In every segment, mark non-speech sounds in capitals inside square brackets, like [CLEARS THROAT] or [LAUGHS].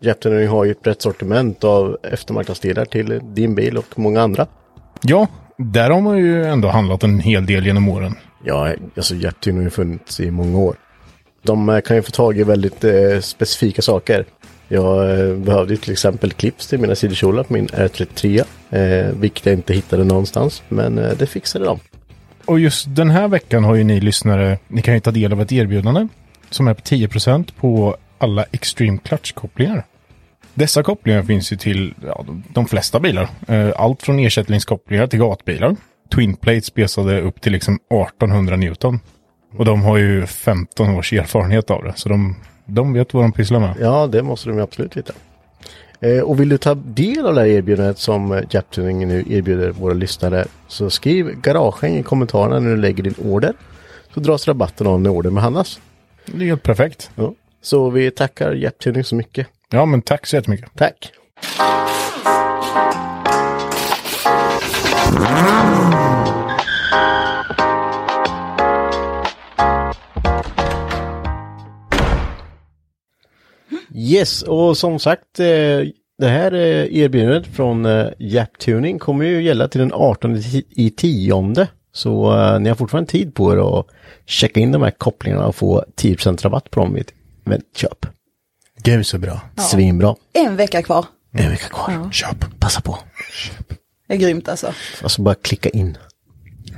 Japtuning har ju ett brett sortiment av eftermarknadsdelar till din bil och många andra. Ja, där har man ju ändå handlat en hel del genom åren. Ja, alltså Japtuning har ju funnits i många år. De eh, kan ju få tag i väldigt eh, specifika saker. Jag eh, behövde till exempel clips till mina sidokjolar på min R33. Eh, vilket jag inte hittade någonstans. Men eh, det fixade de. Och just den här veckan har ju ni lyssnare, ni kan ju ta del av ett erbjudande som är på 10% på alla Extreme Clutch-kopplingar. Dessa kopplingar finns ju till ja, de, de flesta bilar. Eh, Allt från ersättningskopplingar till gatbilar. Twin plates besade upp till liksom 1800 Newton. Och de har ju 15 års erfarenhet av det. Så de, de vet vad de pysslar med. Ja, det måste de absolut veta. Eh, och vill du ta del av det här erbjudandet som eh, Japtuning nu erbjuder våra lyssnare så skriv garagen i kommentarerna när du lägger din order. Så dras rabatten av när ordern behandlas. Det är helt perfekt. Ja. Så vi tackar Japtuning så mycket. Ja, men tack så jättemycket. Tack! Yes, och som sagt, eh, det här eh, erbjudandet från eh, Japtuning kommer ju gälla till den 18 i- tionde. Så ni har fortfarande tid på er att checka in de här kopplingarna och få 10% rabatt på dem vid ett köp. Gud så bra. Svinbra. En vecka kvar. En vecka kvar. Köp. Passa på. Det är grymt alltså. Alltså bara klicka in.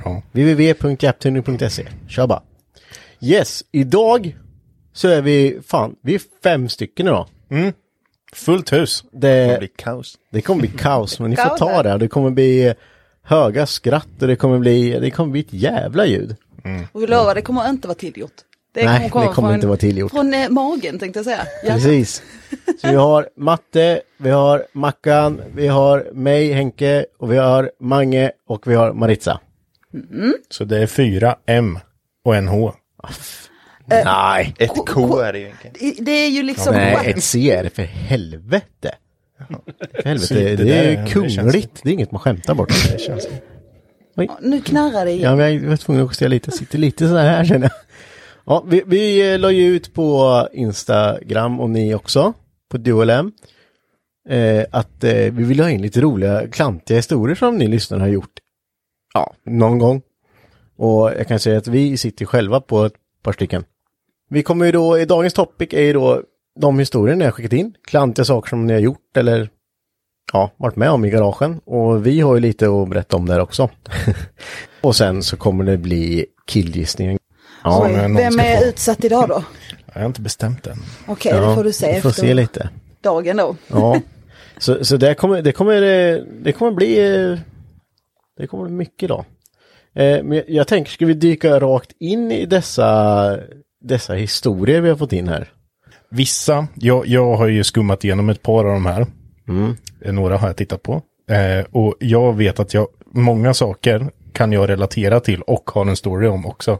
Ja. www.japtuning.se. Kör bara. Yes, idag så är vi, fan, vi är fem stycken idag. Fullt hus. Det, blir kaos. det kommer bli kaos, men ni får ta det. Det kommer bli höga skratt och det kommer bli, det kommer bli ett jävla ljud. Och vi lovar, det kommer inte vara tillgjort. Det Nej, komma det kommer från, inte vara tillgjort. Från eh, magen tänkte jag säga. Ja. Precis. Så vi har Matte, vi har Mackan, vi har mig, Henke, och vi har Mange och vi har Maritza. Så det är fyra M och en H. Nej, Ett K är det ju egentligen. Det- Det är ju liksom... Nej, ett C är det för helvete. För helvete, det, det är ju kungligt. Det är inget man skämtar bort. Det känns... Nu knarrar det igen. Ja, men jag var tvungen att justera lite. Jag sitter lite så här känner jag. Ja, vi, vi eh, la ju ut på Instagram och ni också, på DualM, eh, att eh, vi vill ha in lite roliga, klantiga historier som ni lyssnare har gjort. Ja, någon gång. Och jag kan säga att vi sitter själva på ett par stycken. Vi kommer ju då, i dagens topic är ju då de historier ni har skickat in, klantiga saker som ni har gjort eller ja, varit med om i garagen. Och vi har ju lite att berätta om där också. [LAUGHS] och sen så kommer det bli killgissningen. Ja, Oj, men någon Vem är få- utsatt idag då? Jag har inte bestämt än. Okej, det får du se vi får efter se lite. dagen då. Ja, så, så det kommer, det kommer, det kommer bli, det kommer bli mycket då. Eh, Men jag, jag tänker, ska vi dyka rakt in i dessa, dessa historier vi har fått in här? Vissa, jag, jag har ju skummat igenom ett par av de här. Mm. Eh, Några har jag tittat på. Eh, och jag vet att jag, många saker kan jag relatera till och har en story om också.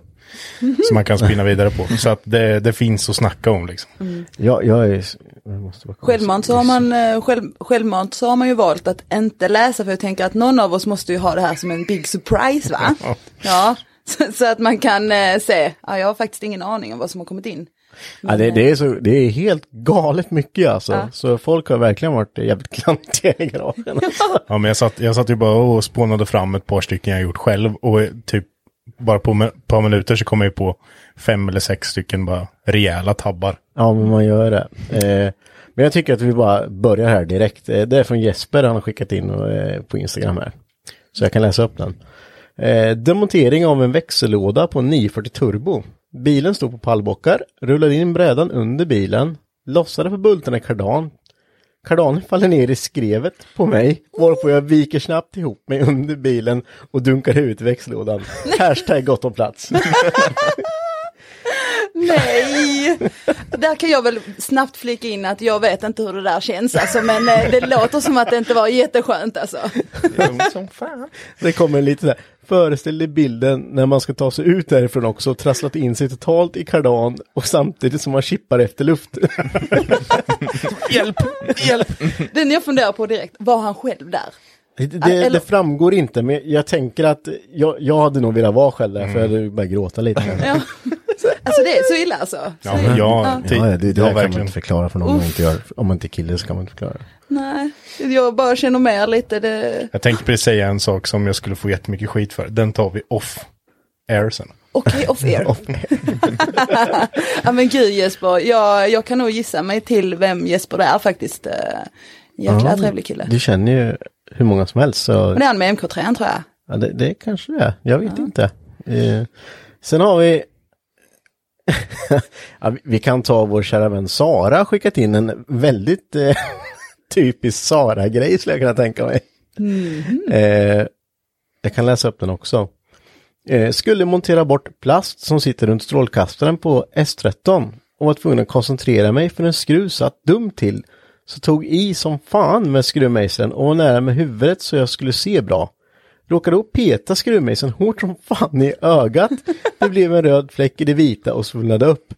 Som man kan spinna vidare på. Så att det, det finns att snacka om liksom. Jag, jag är... Jag måste bara kolla. Självmant så, har man, eh, själv, självmant så har man ju valt att inte läsa för jag tänker att någon av oss måste ju ha det här som en big surprise va? Ja, [LAUGHS] så, så att man kan eh, se, ja, jag har faktiskt ingen aning om vad som har kommit in. Ja, det, det, är så, det är helt galet mycket alltså. Så folk har verkligen varit jävligt klantiga i garagen. [LAUGHS] Ja, men jag satt, jag satt ju bara och spånade fram ett par stycken jag gjort själv och typ bara på ett par minuter så kom jag på fem eller sex stycken bara rejäla tabbar. Ja, men man gör det. Eh, men jag tycker att vi bara börjar här direkt. Eh, det är från Jesper han har skickat in eh, på Instagram här. Så jag kan läsa upp den. Eh, demontering av en växellåda på 940 turbo. Bilen stod på pallbockar, rullade in brädan under bilen, lossade på bultarna i kardan. Kardanen faller ner i skrevet på mig, varpå jag viker snabbt ihop mig under bilen och dunkar ut växellådan. [LAUGHS] Hashtag gott om plats. [LAUGHS] Nej! [LAUGHS] Där kan jag väl snabbt flika in att jag vet inte hur det där känns alltså, men eh, det låter som att det inte var jätteskönt alltså. Som fan. Det kommer lite här. Föreställ dig bilden när man ska ta sig ut därifrån också och trasslat in sig totalt i kardan och samtidigt som man chippar efter luft. [LAUGHS] Hjälp! Hjälp! Den jag funderar på direkt, var han själv där? Det, det, det framgår inte men jag tänker att jag, jag hade nog velat vara själv där för jag hade börjat gråta lite. Ja. Alltså det är så illa alltså? Ja, Ja, ja, det, det jag där kan man verkligen. inte förklara för någon om man inte gör. Om man inte är kille så kan man inte förklara. det. Nej, jag bara känner med lite det. Jag tänkte precis säga en sak som jag skulle få jättemycket skit för. Den tar vi off air sen. Okej, off air. [LAUGHS] ja men gud Jesper, jag, jag kan nog gissa mig till vem Jesper det är faktiskt. Eh, Jäkla Ja, trevlig kille. Du känner ju hur många som helst så Men det är han med MK3 tror jag. ja, det, det kanske det är. Jag vet inte. Eh, sen har vi ja, vi- kan ta vår kära vän Sara har skickat in en väldigt eh, [LAUGHS] typisk Sara-grej skulle jag kunna tänka mig. Eh, jag kan läsa upp den också. Eh, skulle montera bort plast som sitter runt strålkastaren på S13 och var tvungen att koncentrera mig för en skruv satt dum till. Så tog i som fan med skruvmejseln och var nära med huvudet så jag skulle se bra. Råkade då peta skruvmejseln hårt som fan i ögat. Det blev en röd fläck i det vita och svullnade upp.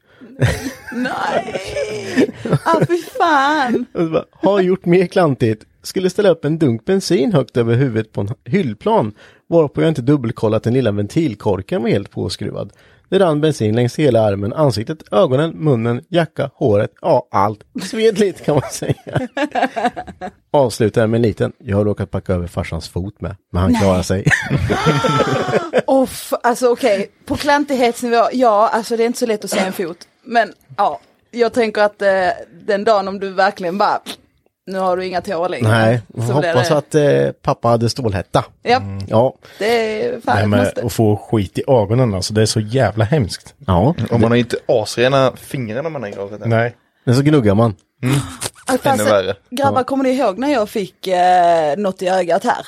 Nej! Ah fy fan! Bara, har gjort mer klantigt. Skulle ställa upp en dunk bensin högt över huvudet på en hyllplan. Varpå jag inte dubbelkollat den lilla ventilkorken var helt påskruvad. Det rann bensin längs hela armen, ansiktet, ögonen, munnen, jacka, håret, ja allt. Sved lite kan man säga. [LAUGHS] Avslutar med en liten, jag har råkat packa över farsans fot med, men han klarar sig. [LAUGHS] Off, alltså okej, på klantighetsnivå, ja alltså det är inte så lätt att se en fot. Men ja, jag tänker att eh, den dagen om du verkligen bara, nu har du inga tår längre. Nej, så blir hoppas att eh, pappa hade stålhätta. Ja, Ja, det är Det fan ett med måste. att få skit i ögonen alltså, det är så jävla hemskt. ja. Och man har inte asrena fingrar när man har gravet det. Nej. Men så gnuggar man. Aj, fan, ännu värre. Grabbar, kommer ni ihåg när jag fick eh, något i ögat här?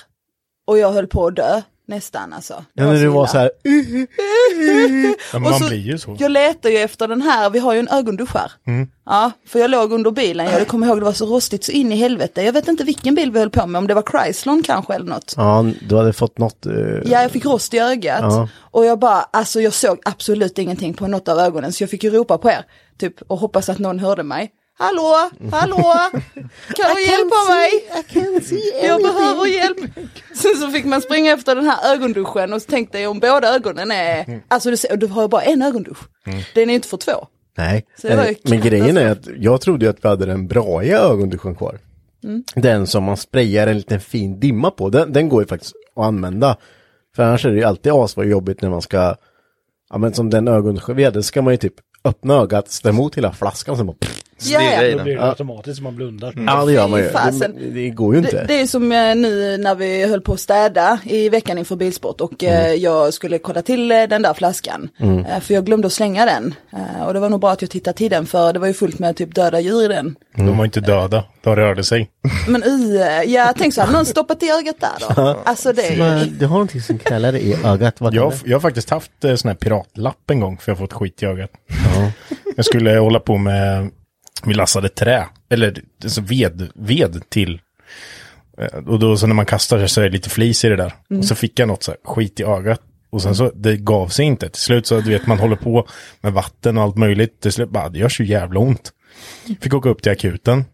Och jag höll på att dö, nästan alltså. Det Ja, när du var så här, [LAUGHS] Ja, man så- blir ju så. Jag letar ju efter den här, vi har ju en ögondusch här. Mm. Ja, för jag låg under bilen, jag kommer ihåg det var så rostigt så in i helvete. Jag vet inte vilken bil vi höll på med, om det var Chryslon kanske eller något. ja, du hade fått något. eh, Ja, jag fick rost i ögat. Ja. Och jag bara, alltså jag såg absolut ingenting på något av ögonen. Så jag fick ju ropa på er, typ, och hoppas att någon hörde mig. Hallå, hallå, kan du hjälpa mig? Jag behöver hjälp. Sen så fick man springa efter den här ögonduschen och så tänkte jag om båda ögonen är, alltså du, ser- du har ju bara en ögondusch. Den är ju inte för två. Nej, Eh, men grejen är att jag trodde ju att vi hade den braiga ögonduschen kvar. Mm. Den som man sprayar en liten fin dimma på, den, den går ju faktiskt att använda. För annars är det ju alltid asvar jobbigt när man ska, ja men som den ögonduschen vi hade, ska man ju typ öppna ögat, ställa emot hela flaskan och sen bara pff, Ja, ja. i Då blir det automatiskt som man blundar. Ja det gör man ju. Det, det går ju inte. Det, det är som eh, nu när vi höll på att städa i veckan inför bilsport och eh, Mm. jag skulle kolla till eh, den där flaskan. Eh, för jag glömde att slänga den. Och det var nog bra att jag tittade till den för det var ju fullt med typ döda djur i den. De var inte döda, de rörde sig. Men uh, jag tänkte så här, någon stoppat i ögat där då? Alltså det är Men du har någonting som knäller i ögat. Vad Jag, jag har faktiskt haft sån här piratlapp en gång för jag har fått skit i ögat. Jag skulle hålla på med, vi lassade trä, eller alltså ved, ved till. Eh, Och då så när man kastar så är det lite flis i det där. Och så fick jag något så här skit i ögat. Och sen så, det gav sig inte. Till slut så, du vet, man håller på med vatten och allt möjligt. Till slut bara, det gör så jävla ont. Fick åka upp till akuten.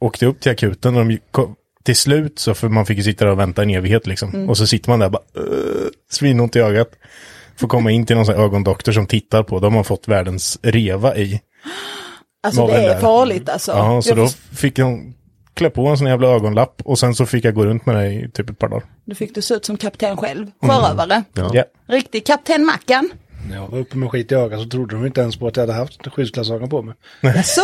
Åkte upp till akuten och de kom, till slut så, för man fick ju sitta där och vänta en evighet liksom. Och så sitter man där bara, uh, svinont i ögat. Får komma in till någon sån här ögondoktor som tittar på. De har fått världens reva i. Alltså det är där. farligt alltså. Ja, så Jag då fick jag klä på en sån jävla ögonlapp. Och sen så fick jag gå runt med det i typ ett par dagar. Då fick du se ut som kapten själv, sjörövare. Ja. Riktig kapten Mackan. När jag var uppe med skit i ögat så trodde de inte ens på att jag hade haft skyddsglasögon på mig. [LAUGHS] Så.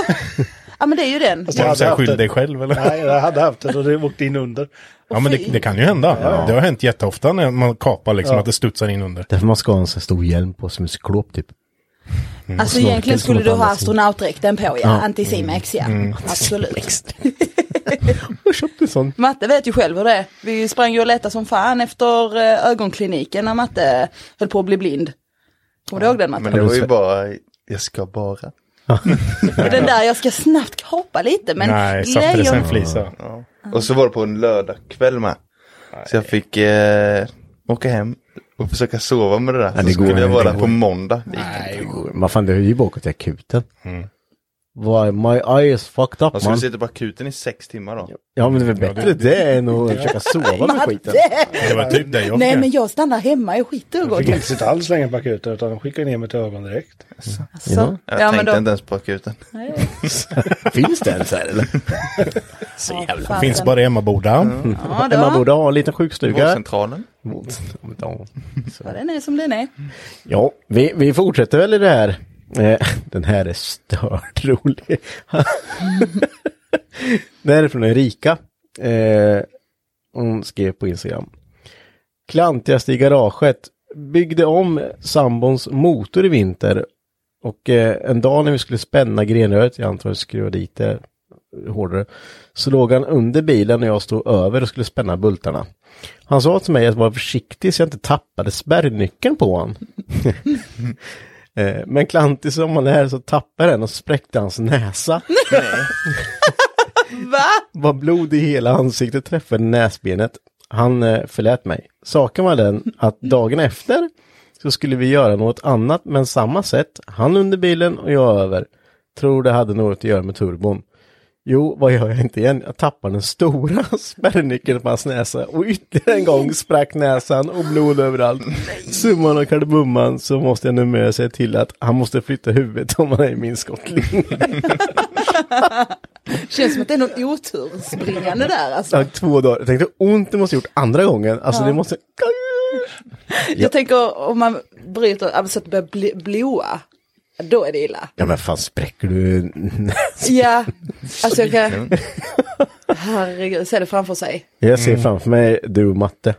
Ja men det är ju den. Jag Ska du hade haft skyll dig själv eller? Nej, jag hade haft det och det åkte in under. Ja men det, det kan ju hända. Det har hänt jätteofta när man kapar liksom Ja. att det studsar in under. Därför man ska ha en sån stor hjälm på som en cyklop typ. Alltså Snorkel egentligen skulle du ha astronautdräkten på ja, Ja. Anticimex ja. Absolut. [LAUGHS] Jag köpte en sån. Matte vet ju själv hur det är. Vi sprang ju och letade som fan efter eh, ögonkliniken när Matte höll på att bli blind. Kommer du ihåg den Matte? Men det var ju bara, jag ska bara. Och den där, jag ska snabbt kapa lite men Nej, lejon... sen flisa. Ja. Och så var det på en lördagkväll med. Så jag fick eh, åka hem och försöka sova med det där. Så det går skulle jag vara där på måndag. Det gick inte. Men fan det är ju åka till akuten. Why, my eye is fucked up Man skulle man. sitta på akuten i sex timmar då. Ja men det är väl bättre det än att försöka sova med skiten. Det var typ det jag Nej men jag stannar hemma, jag skiter i gå Jag fick inte sitta alls länge på akuten utan de skickade ner mig till ögon direkt. Så. Jag Ja, men tänkte då... inte ens på akuten. [LAUGHS] Finns det ens här eller? [LAUGHS] Så jävla Finns bara i Emmaboda. Ja, då. Man borde ha en liten sjukstuga. Vårdcentralen. Ja. Ja, den är som den är. Ja, vi, vi fortsätter väl i det här. Eh, [LAUGHS] den här är stört rolig. [LAUGHS] det här är från Erika. Eh, hon skrev på Instagram. Klantigaste i garaget. Byggde om sambons motor i vinter. Och eh, en dag när vi skulle spänna grenröret, jag antar att vi skruva dit det hårdare, så låg han under bilen och jag stod över och skulle spänna bultarna. Han sa till mig att vara försiktig så jag inte tappade spärrnyckeln på honom. [LAUGHS] Eh, Men klantig som han är så tappade den och spräckte hans näsa. [LAUGHS] [LAUGHS] Va? Var blod i hela ansiktet träffade näsbenet. Han eh, förlät mig. Saken var den att dagen efter så skulle vi göra något annat men samma sätt. Han under bilen och jag över. Tror det hade något att göra med turbon. Jo, vad gör jag inte igen? Jag tappar den stora [LAUGHS] spärrnyckeln på hans näsa och ytterligare en gång sprack näsan och blod överallt. Summan och kardemumman så måste jag numera säga till att han måste flytta huvudet om han är i min skottlinje. [LAUGHS] Känns som att det är något otursbringande där alltså. Ja, två dagar. Jag tänkte ont det måste jag gjort andra gången. Alltså det måste... Jag tänker om man bryter, alltså så att det börjar bli, blåa. Då är det illa. Ja men fan spräcker du [LAUGHS] Ja, alltså jag kan... Herregud, se det framför sig. Jag ser framför mig du och matte.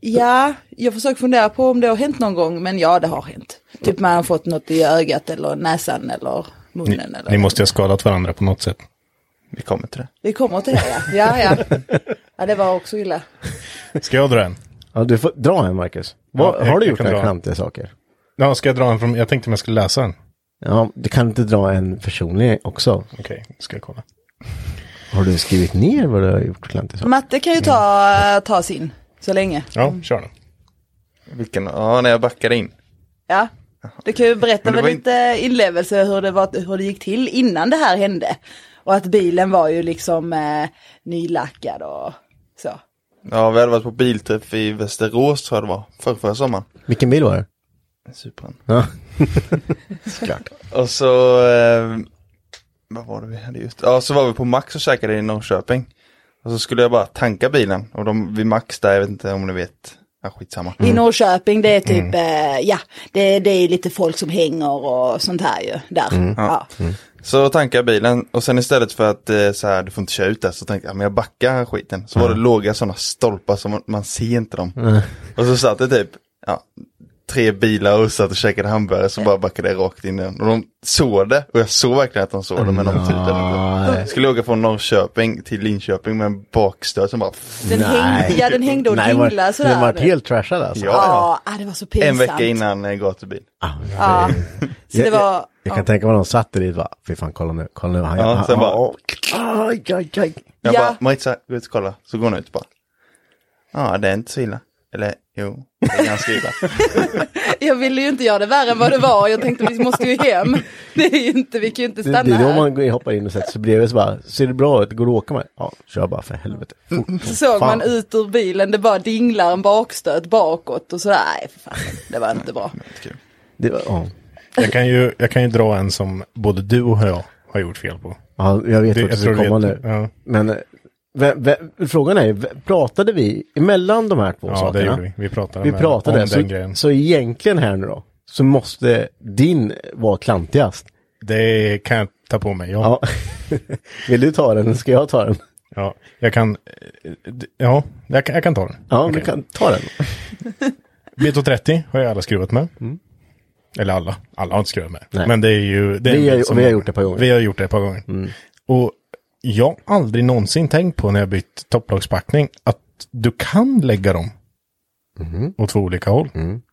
Ja, jag försöker fundera på om det har hänt någon gång, men ja, det har hänt. Typ man har fått något i ögat eller näsan eller Ni, munnen. eller... ni måste ju ha skadat varandra på något sätt. Vi kommer till det. Vi kommer till det, ja. Ja, ja. Ja, det var också illa. Ska jag dra en? Ja du får dra en Marcus. Vad, Ja, har du gjort några klantiga saker? Ja, ska jag dra en från... Jag tänkte om jag skulle läsa en. Ja, du kan inte dra en personlig också. Okej, ska jag kolla. Har du skrivit ner vad du har gjort klantiga saker? Matte kan ju ta, ta sin så länge. Ja, kör då. Vilken, ja när jag backade in. Ja. Du kan ju berätta med lite inlevelse hur det, var, hur det gick till innan det här hände. Och att bilen var ju liksom eh, nylackad och så. Ja, vi hade varit på bilträff i Västerås tror jag det var. Förra, förra sommaren. Vilken bil var det? Supran. Ja. [LAUGHS] Såklart. Och så, eh, vad var det vi hade gjort? Ja, så var vi på Max och käkade i Norrköping. Och så skulle jag bara tanka bilen. Och de, vid Max där, jag vet inte om ni vet. Ja, skitsamma. I Norrköping det är typ, eh, ja, det, det är lite folk som hänger och sånt här ju där. Ja. Så tankade jag bilen och sen istället för att eh, så här, du får inte köra ut där så tänkte jag, men jag backar skiten. Så var det låga sådana stolpar som man, man ser inte dem. Och så satt det typ, ja, tre bilar och satt och käkade hamburgare så bara backade jag rakt in den. Och de såg det och jag såg verkligen att de såg det men de tutade inte. Nej. Skulle åka från Norrköping till Linköping med en bakstöt som bara Den, hängde, ja, den hängde och Nej, var- dinglade sådär. Den var helt trashad alltså. Ja. Ja, ah, det var så pinsamt. en vecka innan eh, gatubil. Ah, Ja. Så det [LAUGHS] var, Jag kan tänka mig att de satt dit va, fy fan kolla nu, kolla nu. Han, Ja, han, sen bara- aj, aj, aj. Jag Ja. bara, Maritza, gå ut och kolla. Så går hon ut bara. Ja, det är inte så illa. Eller jo, det är ganska illa. Jag ville ju inte göra det värre än vad det var. Jag tänkte vi måste ju hem. Det är ju inte, vi kan ju inte Det, stanna det är då man går- hoppar in och sätter sig bredvid så bara, ser det bra ut, går det att åka med? Ja, kör bara för helvete. Fort, som Så såg fan. man ut ur bilen, det bara dinglar en bakstöt bakåt och sådär. Nej, för fan, det var inte bra. [LAUGHS] Det var, ja. Jag kan, ju, jag kan ju dra en som både du och jag har gjort fel på. ja, jag vet Det- vad jag som tror ska du komma nu. Ja. Men frågan är, pratade vi emellan de här två Ja, det sakerna? gjorde vi. Vi pratade, Vi pratade, om så, den grejen. så egentligen här nu då, så måste din vara klantigast. Det kan jag ta på mig, ja. Ja. [LAUGHS] Vill du ta den ska jag ta den? ja. Jag kan, eh, ja, jag kan, jag kan ta den. Ja, Okej. du kan ta den. [LAUGHS] B230 har jag alla skruvat med. Eller alla, alla har inte skruvat med. Nej. Men det är ju... Det är Vi har- vi har gjort det ett par gånger. Vi har gjort det ett par gånger. Och jag aldrig någonsin tänkt på när jag bytt topplagspackning att du kan lägga dem åt två olika håll.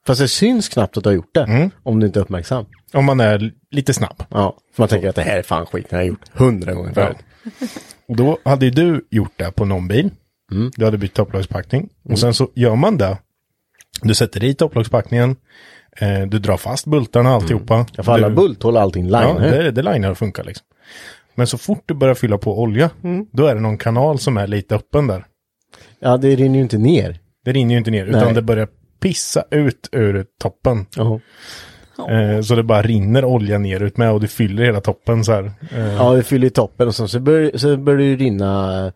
Fast det syns knappt att du har gjort det, Mm. om du inte är uppmärksam. Om man är lite snabb. Ja, för man tänker att det här är fan skit, det har jag gjort hundra gånger förut. [LAUGHS] Och då hade du gjort det på någon bil. Mm. Du hade bytt topplagspackning. Och sen så gör man det. Du sätter i topplagspackningen. Eh, du drar fast bultarna och alltihopa. Ja, för alla du, bulthål och allting Ja, liner. det, det linar och funkar liksom. Men så fort du börjar fylla på olja, Mm. då är det någon kanal som är lite öppen där. Ja, det rinner ju inte ner. Det rinner ju inte ner, utan Nej. det börjar pissa ut ur toppen. Jaha. Eh, så det bara rinner olja ner ut med och du fyller hela toppen så här. Eh, Ja, det fyller i toppen och sen så börjar, så börjar det ju rinna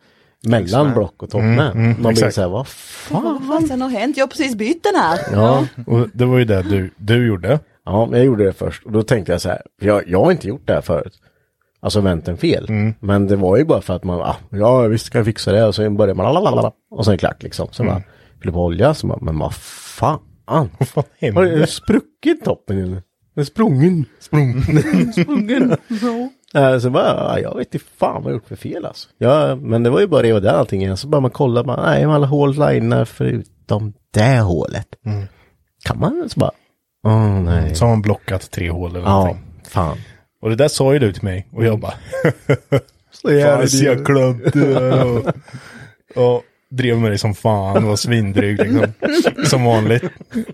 mellan block och topp med. mm, Man blir exakt. så här, vad fan? Vad fan har hänt? Jag har precis bytt den här. Ja, Och det var ju det du, du gjorde. ja, jag gjorde det först och då tänkte jag så här, jag, jag har inte gjort det här förut. Alltså vänt en fel. Mm. Men det var ju bara för att man, ah, ja visst ska jag fixa det och så börjar man lalalala, och så är det klart liksom. Så Mm. bara, fyller på olja, så bara, men vad fan? [LAUGHS] Vad fan Har det hände? spruckit toppen eller? Den sprungen. Sprungen. [LAUGHS] sprungen. Ja. Så bara, ja, jag vet inte fan vad jag gjort för fel alltså. Ja, men det var ju bara det och det allting igen. Så bara man kollar, bara, nej, alla hål linar förutom det hålet. Kan man så bara, åh nej. Så har man blockat tre hål eller ja, någonting. fan. Och det där sa ju du till mig och jag bara [LAUGHS] Så du är och, och drev med dig som fan och var svindryg liksom. Som vanligt.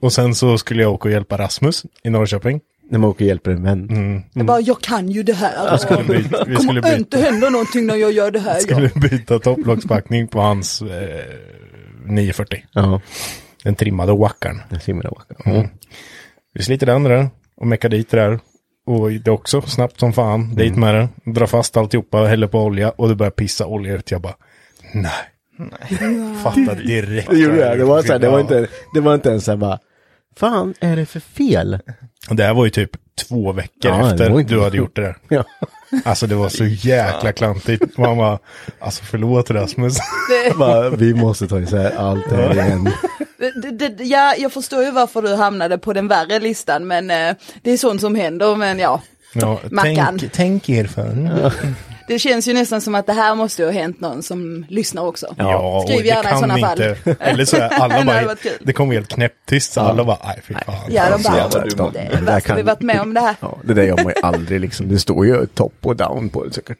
Och sen så skulle jag åka och hjälpa Rasmus i Norrköping. När man åker och hjälper en vän. Mm. Jag bara, jag kan ju det här. Vi skulle byta, vi skulle kommer inte hända någonting när jag gör det här. skulle byta topplockspackning på hans eh, 940. Ja, Den trimmade wackaren. simmar där bak. Mm. Vi sliter den där och meckar dit det där. Och det också snabbt som fan. Mm. Dit med det. Drar fast alltihopa, häller på olja och det börjar pissa olja ut. Jag bara, nej. Fattade direkt. Det gjorde jag. Det var, så här, det var inte, det var inte ens så här bara, fan är det för fel? Och det här var ju typ två veckor Ja, efter inte- du hade gjort det där. [LAUGHS] Ja. Alltså det var så jäkla klantigt. Man bara, alltså förlåt Rasmus. [LAUGHS] Bara, vi måste ta isär allt det här igen. Det, det, det, ja, jag förstår ju varför du hamnade på den värre listan, men eh, det är sånt som händer. Men ja, Ja, Mackan. tänk, tänk er för. Det känns ju nästan som att det här måste ju ha hänt någon som lyssnar också. Ja, Skriv och det gärna i kan sådana fall. inte. Eller så är [LAUGHS] alla Det bara, kul. det kom helt knäpptyst så alla bara, nej fy fan. Ja, de bara, jävla det Det det där värsta kan- vi varit med om det här. Ja, det där gör man ju aldrig liksom. Det står ju top och down på det säkert.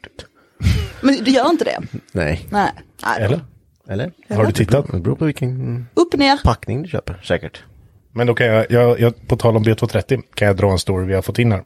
Men du gör inte det? Nej. Nej. Nej. Eller? Eller? Har du tittat? Det beror på vilken Upp ner. packning du köper, säkert. Men då kan jag, jag, jag, på tal om B230 kan jag dra en story vi har fått in här.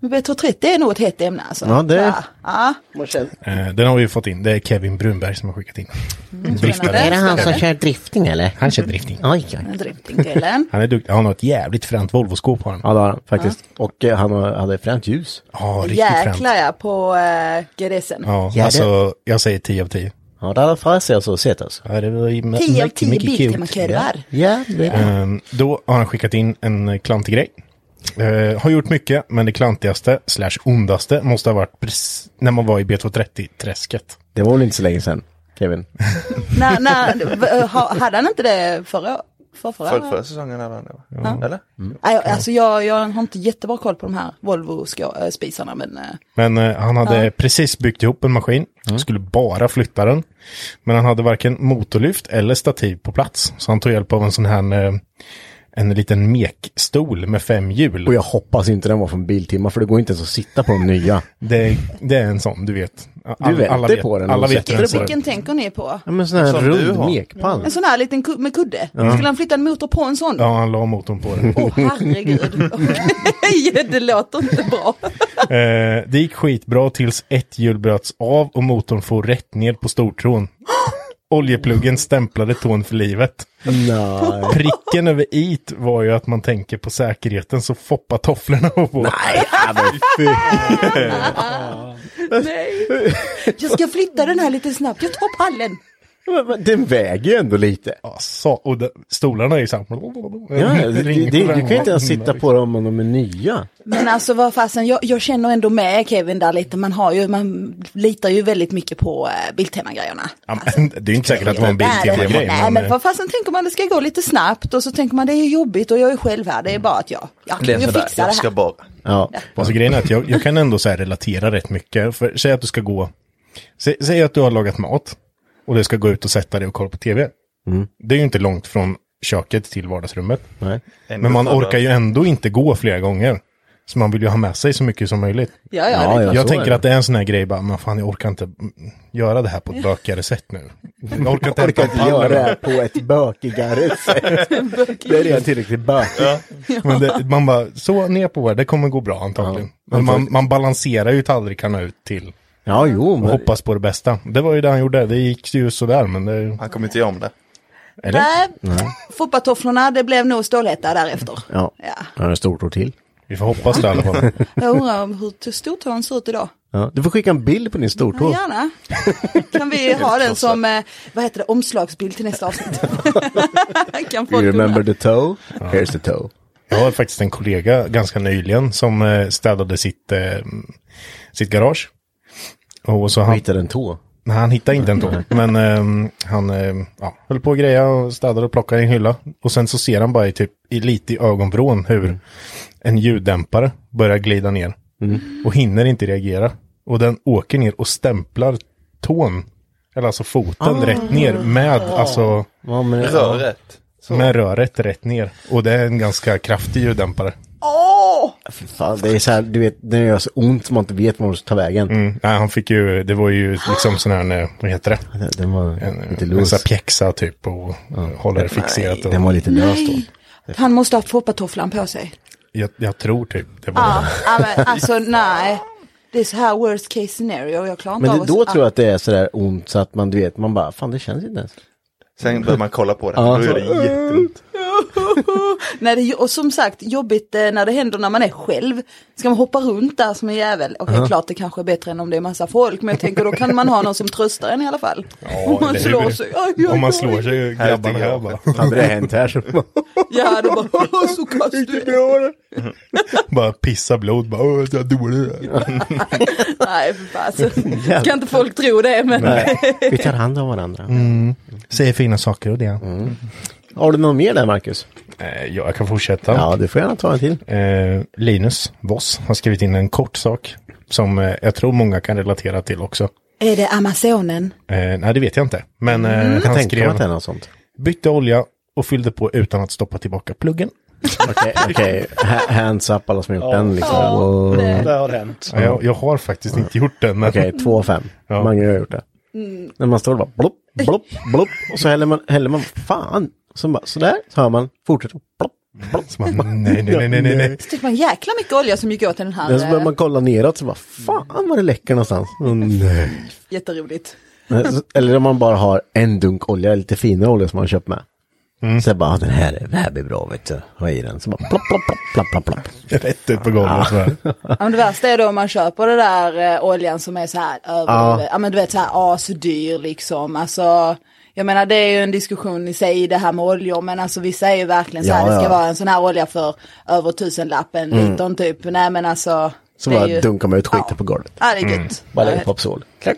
Men B230 är nog ett hett ämne alltså. Ja, det- Ja. ja. Eh, den har vi fått in, det är Kevin Brunberg som har skickat in. Driftare. Spännande. Är det han som kör drifting eller? Han kör drifting. Oj, oj. Driftingdelen. Han är duktig, han har ett jävligt fränt Volvo-skåp har han. Ja, det har han faktiskt. Och eh, han har- hade fränt ljus. Ja, riktigt fränt. Jäklar ja, på uh, GDSen. Ja, Ja, alltså jag säger 10 av 10. Ja, det hade fan jag så sett alltså. Ja, det var ju 10 av 10 Biltemakurvar. Ja, det Ehm, då har han skickat in en eh, klantig grej. Eh, har gjort mycket, men det klantigaste, slash ondaste, måste ha varit prec- när man var i B230-träsket. Det var väl inte så länge sedan, Kevin? [LAUGHS] v- ha- hade han inte det förra, för förra? För, förra säsongen eller var. Eller? Nej, alltså jag, jag har inte jättebra koll på de här Volvo-spisarna men eh, Men eh, han hade Ja. precis byggt ihop en maskin, skulle bara flytta den. Men han hade varken motorlyft eller stativ på plats. Så han tog hjälp av en sån här, eh, en liten mekstol med fem hjul. Och jag hoppas inte den var från Biltema för det går inte ens att sitta på de nya. Det, det är en sån, du vet. Du vänder vet, på den Alla vet dig den. Vilken tänker ni på? Ja men sån här du rund har. mekpall. En sån här liten ku- med kudde? Skulle han flytta en motor på en sån? Ja, han la motorn på den. Åh herregud. Okej, [LAUGHS] [LAUGHS] det låter inte bra. Eh, det gick skitbra tills ett hjul bröts av och motorn får rätt ner på stortrån. Oljepluggen stämplade tån för livet. Nej. Pricken över it var ju att man tänker på säkerheten så foppa tofflorna var på. Nej, ja, men fy. [LAUGHS] Nej. Jag ska flytta den här lite snabbt. Jag tar pallen. Men- men Den väger ju ändå lite. Ja, så, och de, stolarna är ju så här. Ja, det, det, du kan ju inte ens sitta på dem om de är nya. Men alltså vad fasen, jag, jag känner ändå med Kevin där lite. Man har ju, man litar ju väldigt mycket på uh, Biltema-grejerna. Ja, men det är ju inte säkert att det var en Nej, Biltema-grej. Nej, men vad fasen tänker man det ska gå lite snabbt och så tänker man det är jobbigt och jag är själv här. Det är bara att jag, jag, Det är jag sådär, fixar jag det ska här. bara. Ja. Alltså grejen är att jag, jag kan ändå så här relatera rätt mycket. För säg att du ska gå, säg, säg att du har lagat mat och du ska gå ut och sätta dig och kolla på tv. Det är ju inte långt från köket till vardagsrummet. Nej. Men man orkar ju ändå inte gå flera gånger. Så man vill ju ha med sig så mycket som möjligt. Ja, ja, Ja, jag tänker att det är en sån här grej bara, men fan jag orkar inte mm, göra det här på ett bökigare sätt nu. Jag orkar inte Jag orkar inte göra det här på ett bökigare [LAUGHS] sätt. Det är redan tillräckligt bökigt. Men det, man bara, så ner på det, det kommer gå bra antagligen. Men man, man balanserar ju tallrikarna ut till Ja, jo, men hoppas på det bästa. Det var ju det han gjorde, det gick ju sådär men det... Han kommer inte göra om det. Eller? Nej, fotbolltofflorna det blev nog stålhätta därefter. ja, Ja. har en stor tår till. Vi får hoppas det i alla fall. [LAUGHS] Jag undrar om hur stortån ser ut idag. Ja, du får skicka en bild på din Ja, stortå. gärna. Kan vi ha den som, eh, vad heter det, omslagsbild till nästa avsnitt? [LAUGHS] kan folk You remember the toe? Here's the toe. Jag har faktiskt en kollega ganska nyligen som eh, städade sitt, eh, sitt garage. Och så Han han, hittade en tå. nej, han hittade inte en tå. Men ehm, han eh, ja, höll på att greja och städade och plockade i en hylla. Och sen så ser han bara i, typ, i, lite i ögonvrån hur en ljuddämpare börjar glida ner. Och hinner inte reagera. Och den åker ner och stämplar tån. Eller alltså foten rätt ner med, alltså, Ja, men, Röret. med röret rätt ner. Och det är en ganska kraftig ljuddämpare. Åh! Fan, det är så här, du vet, det gör så ont som man inte vet var man ska ta vägen. Mm. Nej, han fick ju, det var ju liksom sån här, eh, vad heter det? Den- Den var En, lite en sån lös. här pjäxa typ och håller det fixerat. Och, Den var lite lös då. Nej. Han måste ha foppatofflan på sig. jag, jag tror typ det var Ja, ja, men alltså nej. Det är så här worst case scenario. Jag klarar inte Men av det, att- då tror jag att det är sådär ont så att man, du vet, man bara, fan det känns inte ens. Sen börjar man kolla på det. Ja, Då så- är det jätteont. [LAUGHS] Nej, det, och som sagt, jobbigt eh, när det händer när man är själv. Ska man hoppa runt där som en jävel? Okej, klart det kanske är bättre än om det är massa folk. Men jag tänker då kan man ha någon som tröstar en i alla fall. om [LAUGHS] man slår sig. Aj, aj, Om man aj. slår sig grabbarna här bara. Hade det hänt här så... [LAUGHS] Ja, då bara, "Åh, så kast du är." bara pissa blod. Bara, Åh, jag är dålig. Nej, för fasen. Kan inte folk tro det, men. Nej, vi tar hand om varandra. Säger fina saker och det. Har du någon mer där Marcus? Eh, ja, jag kan fortsätta. Ja, du får gärna ta en till. Eh, Linus Voss har skrivit in en kort sak. Som eh, jag tror många kan relatera till också. Är det Amazonen? Nej, det vet jag inte. Men Jag han skrev, att det är något sånt. bytte olja och fyllde på utan att stoppa tillbaka pluggen. Okej, [LAUGHS] okej. Ha- Hands up alla som har gjort den liksom. Ja, Och- det- Det har hänt. Ja, jag, jag har faktiskt inte gjort den. Men... Okej, två av fem. Ja. Mange har gjort det. När man står och bara blopp, blopp, blopp. Och så häller man, häller man, fan. Så bara, sådär, så hör man, fortsätter. Blopp, blopp. Så man, nej, nej, nej, nej, nej. Så tycker man jäkla mycket olja som gick åt till den här. Men så börjar eh, man kolla neråt så bara, fan vad det läcker någonstans. Oh, nej. Jätteroligt. Så- Eller om man bara har en dunk olja, lite finare olja som man har köpt med. Så jag bara, den här, är- det här blir bra vet du. Ha i den. Så bara plopp, plopp, plopp, plopp, plopp, plopp. Rätt ut på golvet. så. Ja, men det värsta är då om man köper det där eh, oljan som är så här över, ja. men du vet så här asdyr liksom. Alltså, jag menar det är ju en diskussion i sig det här med oljor, men alltså vissa är ju verkligen så här, Ja, det ska ja. vara en sån här olja för över tusenlappen litern typ. Nej men alltså. Så bara ju- dunkar man ut skiten ja. på golvet. Ja det är gött. Bara Ja, lägger Popsol. Klart.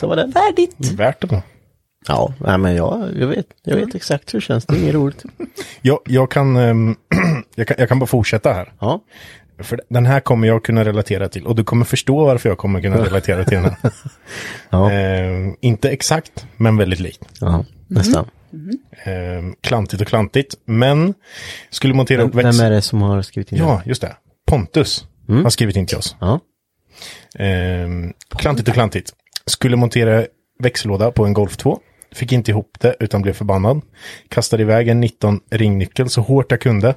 Så var det. Färdigt. Värt det då. Ja, nej, men jag, jag, vet, jag vet exakt hur det känns. Det är inget roligt. Jag, jag, kan, ehm, [CLEARS THROAT] jag kan, jag kan bara fortsätta här. Ja, För den här kommer jag kunna relatera till och du kommer förstå varför jag kommer kunna relatera till den här. [LAUGHS] Ja, eh, inte exakt, men väldigt likt. ja nästan. Eh, klantigt och klantigt, men skulle montera upp Vem, växel... vem är det som har skrivit in det? Ja, just det. Pontus har skrivit in till oss. Ja. Ehm, klantigt och klantigt. Skulle montera växellåda på en Golf 2. Fick inte ihop det utan blev förbannad. Kastade iväg en 19 ringnyckel så hårt jag kunde.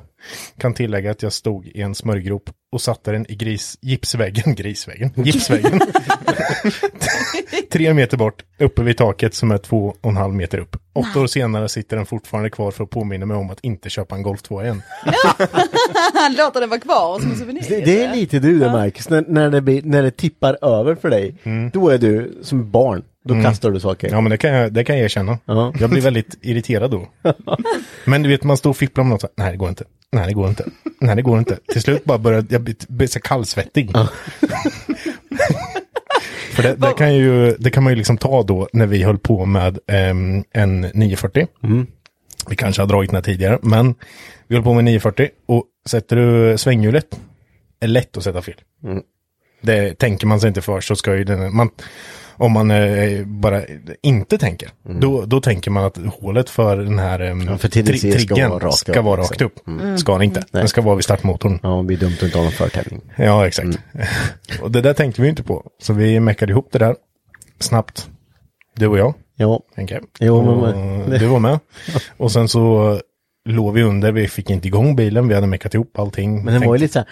Kan tillägga att jag stod i en smörjgrop och satte den i gris, gipsväggen, [LAUGHS] grisväggen, gipsväggen. [LAUGHS] Tre meter bort, uppe vid taket som är två och en halv meter upp. Åtta år senare sitter den fortfarande kvar för att påminna mig om att inte köpa en Golf 2 igen. Han [LAUGHS] låter den vara kvar som en souvenir. Det, det är lite du där Marcus, när, när, det blir, när det tippar över för dig, då är du som barn. Då kastar du saker. Ja men det kan jag, det kan jag erkänna. Ja. Jag blir väldigt irriterad då. [LAUGHS] Men du vet man står och fipplar med något så här, nej det går inte, nej det går inte, nej det går inte. Till slut bara börjar jag bli, bli så kallsvettig. [LAUGHS] För det, det, kan ju, det kan man ju liksom ta då när vi höll på med ehm, en 940. Vi kanske har dragit den här tidigare, men vi höll på med 940 och sätter du svänghjulet är lätt att sätta fel. Det tänker man sig inte för så ska ju den, man, om man eh, bara inte tänker, då, då tänker man att hålet för den här eh, Ja, för TDC ska triggen vara rakt ska upp, vara liksom. rakt upp. Ska den inte, den ska vara vid startmotorn. Ja, det blir dumt att inte ha någon förtävling. Ja, exakt. [LAUGHS] och det där tänkte vi inte på. Så vi meckade ihop det där snabbt. Du och jag, Ja, jag. Jo, och men- Du var med. [LAUGHS] Och sen så låg vi under, vi fick inte igång bilen, vi hade meckat ihop allting. men den var ju lite såhär...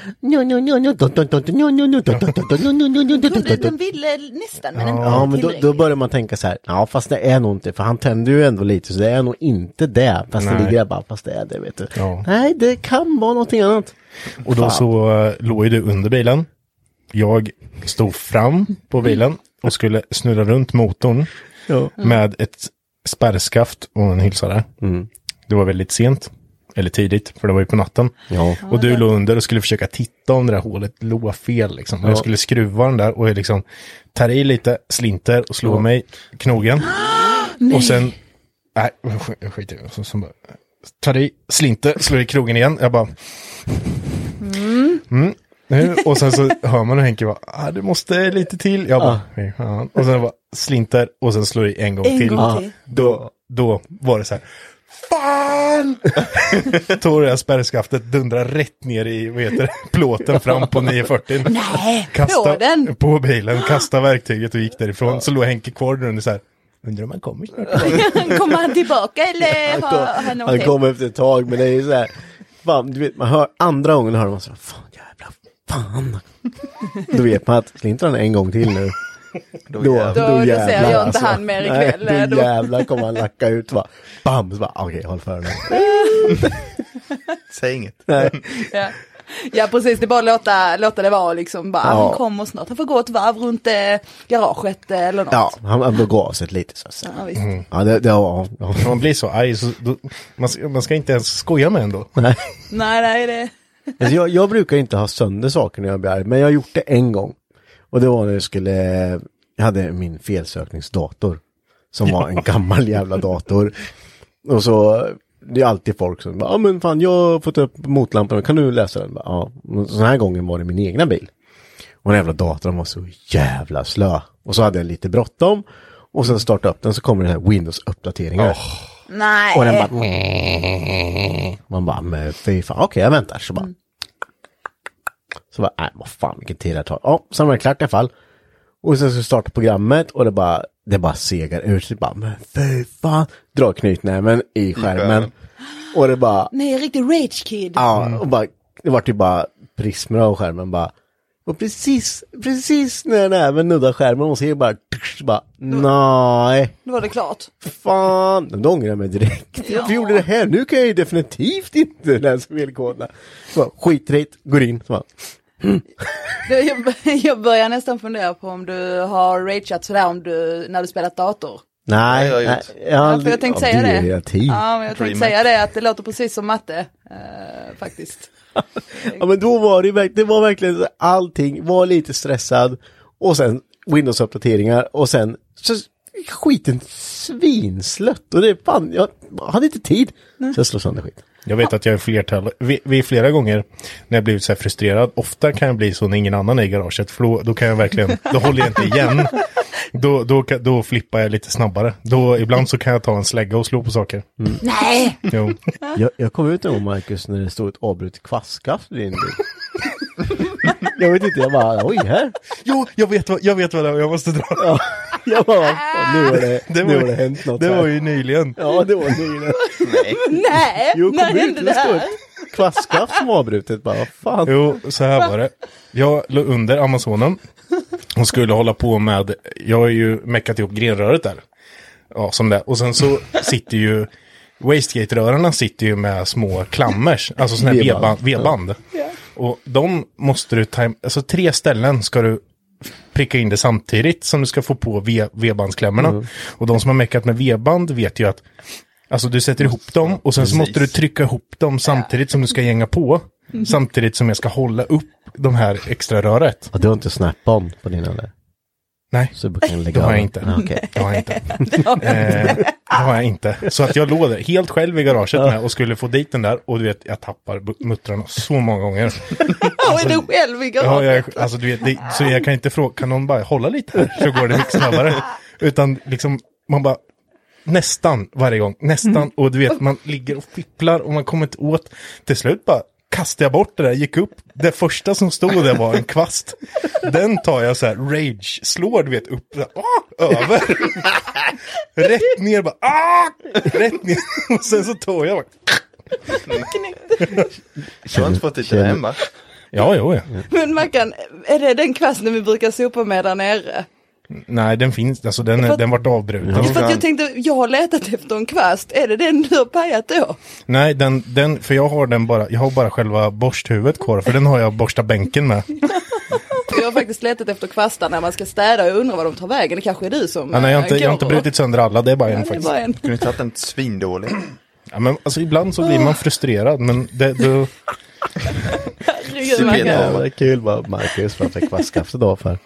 Den ville nästan, men inte Ja, men då, börjar man tänka så här, ja fast det är nog inte, för han tänder ju ändå lite, så det är nog inte det. Fast det ligger där bara, fast det är det, vet du. Ja. Nej, det kan vara någonting annat. Och då Fan. så uh, låg ju du under bilen. Jag stod fram på bilen och skulle snurra runt motorn Ja. med ett spärrskaft och en hylsare. Mm. Det var väldigt sent. Eller tidigt, för det var ju på natten. Ja. Och du låg under och skulle försöka titta om det där hålet låg fel. Liksom. Och Jag skulle skruva den där och jag liksom tar i lite, slinter och slår mig i knogen. [GASPS] och sen, nej, sk- skit i det. Så, så bara, tar i, slinter, slår i krogen igen. Jag bara, mm. Nu, Och sen så hör man hur Henke bara, ah, det måste lite till. Jag bara, "Fy fan." och sen bara slinter och sen slår i en gång En till. gång till. Då, då var det så här, fan! [LAUGHS] Tog det här spärrskaftet, dundrar rätt ner i, vad heter det, plåten fram på 940. Nej, Kasta, på den. På bilen, kasta verktyget och gick därifrån. Så låg Henke kvar där under så här, undrar om han kommer snart. [LAUGHS] Kommer han tillbaka eller [LAUGHS] har han Han åkt hem? kommer efter ett tag, men det är ju så här, fan, du vet, man hör, andra gången hör man så här, fan jävla, fan. Då vet man att slintar han en gång till nu. Då, då, Då- då ser jag inte han mer ikväll, Nej, då då- jävlar kommer han lacka ut. Va? Bam! Så bara, okej, håll för nu. [LAUGHS] Säg inget. Nej. Ja. ja precis, det är bara att låta, låta det vara liksom. Bara, Ja. Han kommer snart, han får gå ett varv runt eh, garaget eh, eller något. Ja, han, han bör gå av sig lite så att säga. Ja, visst. Ja, det, det ja, ja. Man blir så arg, så då, man, ska, man ska inte ens skoja med ändå. Nej. Nej, nej, det... Alltså jag, jag brukar inte ha sönder saker när jag blir arg, men jag har gjort det en gång. Och det var när jag skulle, jag hade min felsökningsdator. Som var en gammal jävla dator. Och så, det är alltid folk som ja men fan jag har fått upp motlampan, kan du läsa den? Ja, Och så den här gången var det min egna bil. Och den jävla datorn var så jävla slö. Och så hade jag lite bråttom. Och sen startade upp den så kommer det här Windows-uppdateringar. Nej. Och den bara... Man bara, men fy fan, okej jag väntar. Så bara... Så bara, nej vad fan vilken tid det tar. Ja, sen var det klart i alla fall. Och sen så startar programmet och det bara, det bara segar ut. Det bara, men fy fan. Drar knytnäven i skärmen. Och det bara, Nej, riktig rage kid. ja, och bara, det var typ bara prismer av skärmen bara. Och precis, precis när näven nuddar skärmen och ser bara, så bara, nej. Då var det klart. Fan, då ångrar jag mig direkt. Varför gjorde det här? Nu kan jag ju definitivt inte läsa bara, skitrigt, går in. Så bara, [LAUGHS] Jag, börjar nästan fundera på om du har rageat sådär om du, när du spelat dator. nej, Ja, jag har nej, Ja, för jag tänkte säga det. Ja, men jag tänkte säga det att det låter precis som matte. eh, faktiskt. [LAUGHS] Ja men då var det det var verkligen allting var lite stressad och sen Windows-uppdateringar och sen så skiten svinslött och det fan, jag hade inte tid. Så jag slog sönder skit. Jag vet att jag är flertal, vid, vid flera gånger när jag blivit så här frustrerad, ofta kan jag bli så när ingen annan är i garaget, för då, då kan jag verkligen, då håller jag inte igen. Då, då, då flippar jag lite snabbare. Då, ibland så kan jag ta en slägga och slå på saker. Nej! Jo. Jag, jag kom ut en gång Marcus när det stod ett avbrutet kvastskaft i din bil. [LAUGHS] jag vet inte, jag bara oj här. Jo, jag vet vad, jag vet vad det är, jag måste dra. Ja, jag bara "Fan, nu har det, Det nu var, har det hänt något det här. var ju nyligen. Ja, det var nyligen. Nej! [LAUGHS] Jo, När hände det här? kvastskaft som avbrutet bara, vad fan. Jo, så här var det. Jag låg under Amazonen och skulle hålla på med, jag har ju meckat ihop grenröret där. Ja, som det. Och sen så sitter ju, Wastegate-rörarna sitter ju med små klammers, alltså sådana här V-band. V-band. V-band. Och de måste du ta, alltså tre ställen ska du pricka in det samtidigt som du ska få på V-bandsklämmorna. Och de som har meckat med V-band vet ju att Alltså du sätter ihop dem och sen så måste du trycka ihop dem samtidigt som du ska gänga på. Samtidigt som jag ska hålla upp de här extra röret. Ja, du har inte snap-on på din eller? Nej, Så du kan lägga det har av. jag inte. Ja, okej. Det har jag [LAUGHS] inte. eh, det har jag inte. Så att jag låg där helt själv i garaget med och skulle få dit den där. Och du vet, jag tappar muttrarna så många gånger. [LAUGHS] Ja, är du själv i Ja, garaget? jag, alltså, du vet, det, så jag kan inte fråga, kan någon bara hålla lite här så går det mycket snabbare. [LAUGHS] Utan liksom, man bara, nästan varje gång, nästan. Och du vet, man ligger och fipplar och man kommer inte åt. Till slut bara kastade jag bort det där, gick upp. Det första som stod där var en kvast. Den tar jag så här, rage, slår du vet upp, så här, ah, över. Rätt ner bara, ah, rätt ner. [LAUGHS] Och sen så tar jag bara, Jag har inte fått det Känner- hemma. ja, jo, ja. Men Mackan, är det den kvasten vi brukar sopa med där nere? Nej, den finns, alltså den, För den vart avbruten. För att jag tänkte, jag har letat efter en kvast, är det den du har pajat då? Nej, den, den, för jag har den bara, jag har bara själva borsthuvudet kvar, för den har jag borstat bänken med. [LAUGHS] För jag har faktiskt letat efter kvastar när man ska städa och jag undrar var de tar vägen. Det kanske är du som Ja, nej, jag har inte, äh, jag har inte brutit sönder alla, det är bara en Det är faktiskt. bara en. Kunde inte haft en svindålig. Ja, men alltså ibland så blir man frustrerad, men det, då, Herregud. Ja, vad kul bara Marcus framför kvastskaftet då för.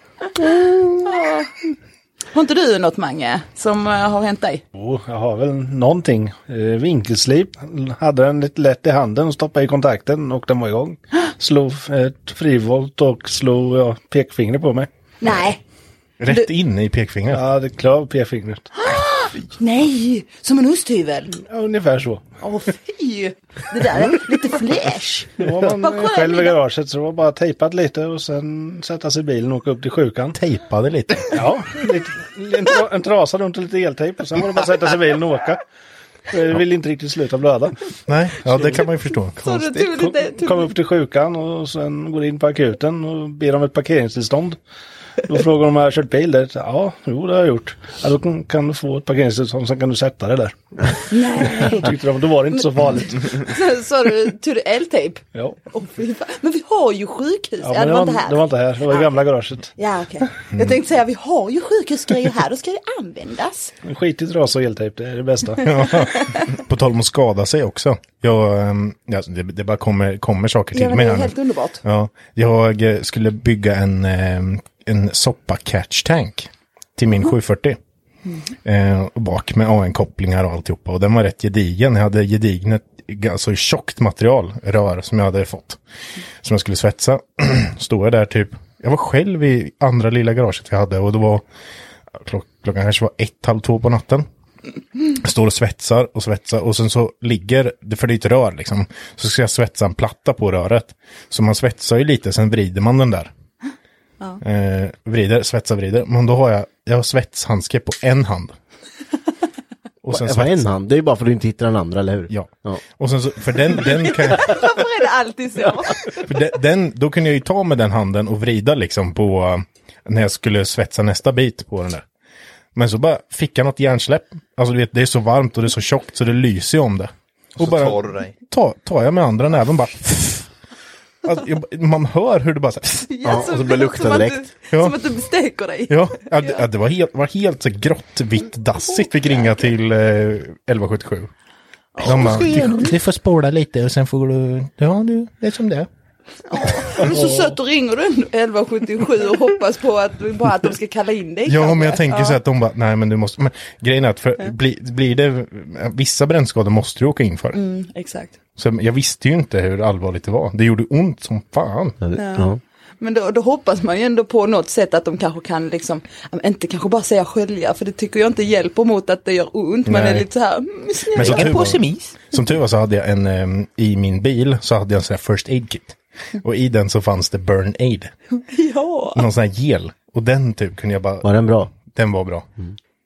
Har inte du något Mange som äh, har hänt dig? Jo, jag har väl någonting. Eh, vinkelslip. Hade den lite lätt i handen och stoppade i kontakten och den var igång. Slog ett frivolt och slog ja, pekfingret på mig. Nej. rätt in i pekfingret. Ja, det klav pekfingret. [GASPS] [GASPS] Nej, som en osthyvel. Ja, ungefär så. Åh fy. Det där är lite flash. Då var man själv i garaget så det var bara tejpat lite och sen sätta sig i bilen och åka upp till sjukan. Tejpade lite. Ja, lite, en, tra- en trasa runt och lite eltejp och sen var det bara sätta sig i bilen och åka. Det vill inte riktigt sluta blöda. Nej, ja det kan man ju förstå. Kom, tog kom upp till sjukan och sen går in på akuten och ber om ett parkeringstillstånd. Då frågar de om jag har kört bil där. Ja, jo det har jag gjort. Ja, då kan- kan du få ett parkeringstillstånd, sen kan du sätta dig där. Nej. Då [LAUGHS] tyckte de, då var det inte så farligt. Så [LAUGHS] sa du, tog du eltejp? Ja, fan. Men vi har ju sjukhus. ja men det var, det var inte här, det var i gamla garaget. Ja okej. Jag tänkte säga vi har ju sjukhusgrejer här, då ska det användas. En skitig trasa och eltejp, det är det bästa. [LAUGHS] Ja. På tal om att skada sig också. Jag, ehm, ja, det, det bara kommer, kommer saker till Ja mig det är här helt underbart. Ja, jag skulle bygga en, eh, en soppa catch tank till min 740. Eh, och bak med AN-kopplingar och alltihopa. Och den var rätt gedigen. Jag hade gedignet, alltså tjockt material, rör som jag hade fått. Som jag skulle svetsa. [CLEARS THROAT] Stod jag där typ, jag var själv i andra lilla garaget vi hade och det var klock, klockan kanske var ett, halv två på natten. Står och svetsar och svetsar och sen så ligger, det- för det är ett rör liksom, så ska jag svetsa en platta på röret. Så man svetsar ju lite, sen vrider man den där. Eh, vrider, svetsar, vrider. Men då har jag, jag har svetshandske på en hand. [LAUGHS] Och sen Det var en svetsar- hand, det är ju bara för att du inte hittar den andra, eller hur? Ja. Ja. Och sen så, för den, den kan jag, [LAUGHS] Varför är det alltid så? [LAUGHS] för den, den, då kunde jag ju ta med den handen och vrida liksom på, eh, när jag skulle svetsa nästa bit på den där. Men så bara fick jag något hjärnsläpp. Alltså du vet, det är så varmt och det är så tjockt så det lyser ju om det. Så tar du dig. ta, tar jag med andra näven bara. Alltså, jag, man hör hur det bara så här, [LAUGHS] Ja, och så börjar det lukta som att direkt. Du, Ja. Som att du steker dig. Ja, ja, det, ja, det var helt, var helt så grått, vitt, dassigt. Fick ringa till eh, 1177. De bara, du, du får spola lite och sen får du, ja du, det är som det. Du är så söt och ringer du 1177 och hoppas på att, bara att de ska kalla in dig. Ja, kanske. men jag tänker så att de bara, nej men du måste, men grejen är att för, bli, blir det, vissa brännskador måste du åka in för. Mm, exakt. Så jag visste ju inte hur allvarligt det var. Det gjorde ont som fan. Ja, ja. Men då, då hoppas man ju ändå på något sätt att de kanske kan liksom, inte kanske bara säga skölja, för det tycker jag inte hjälper mot att det gör ont. Man Nej. är lite så här, mm, Men som tur, var, som tur var så hade jag en, em, i min bil så hade jag en sån här first aid kit. Och i den så fanns det burn aid. [LAUGHS] Ja. Någon sån här gel. Och den typ kunde jag bara, Var den bra? den var bra.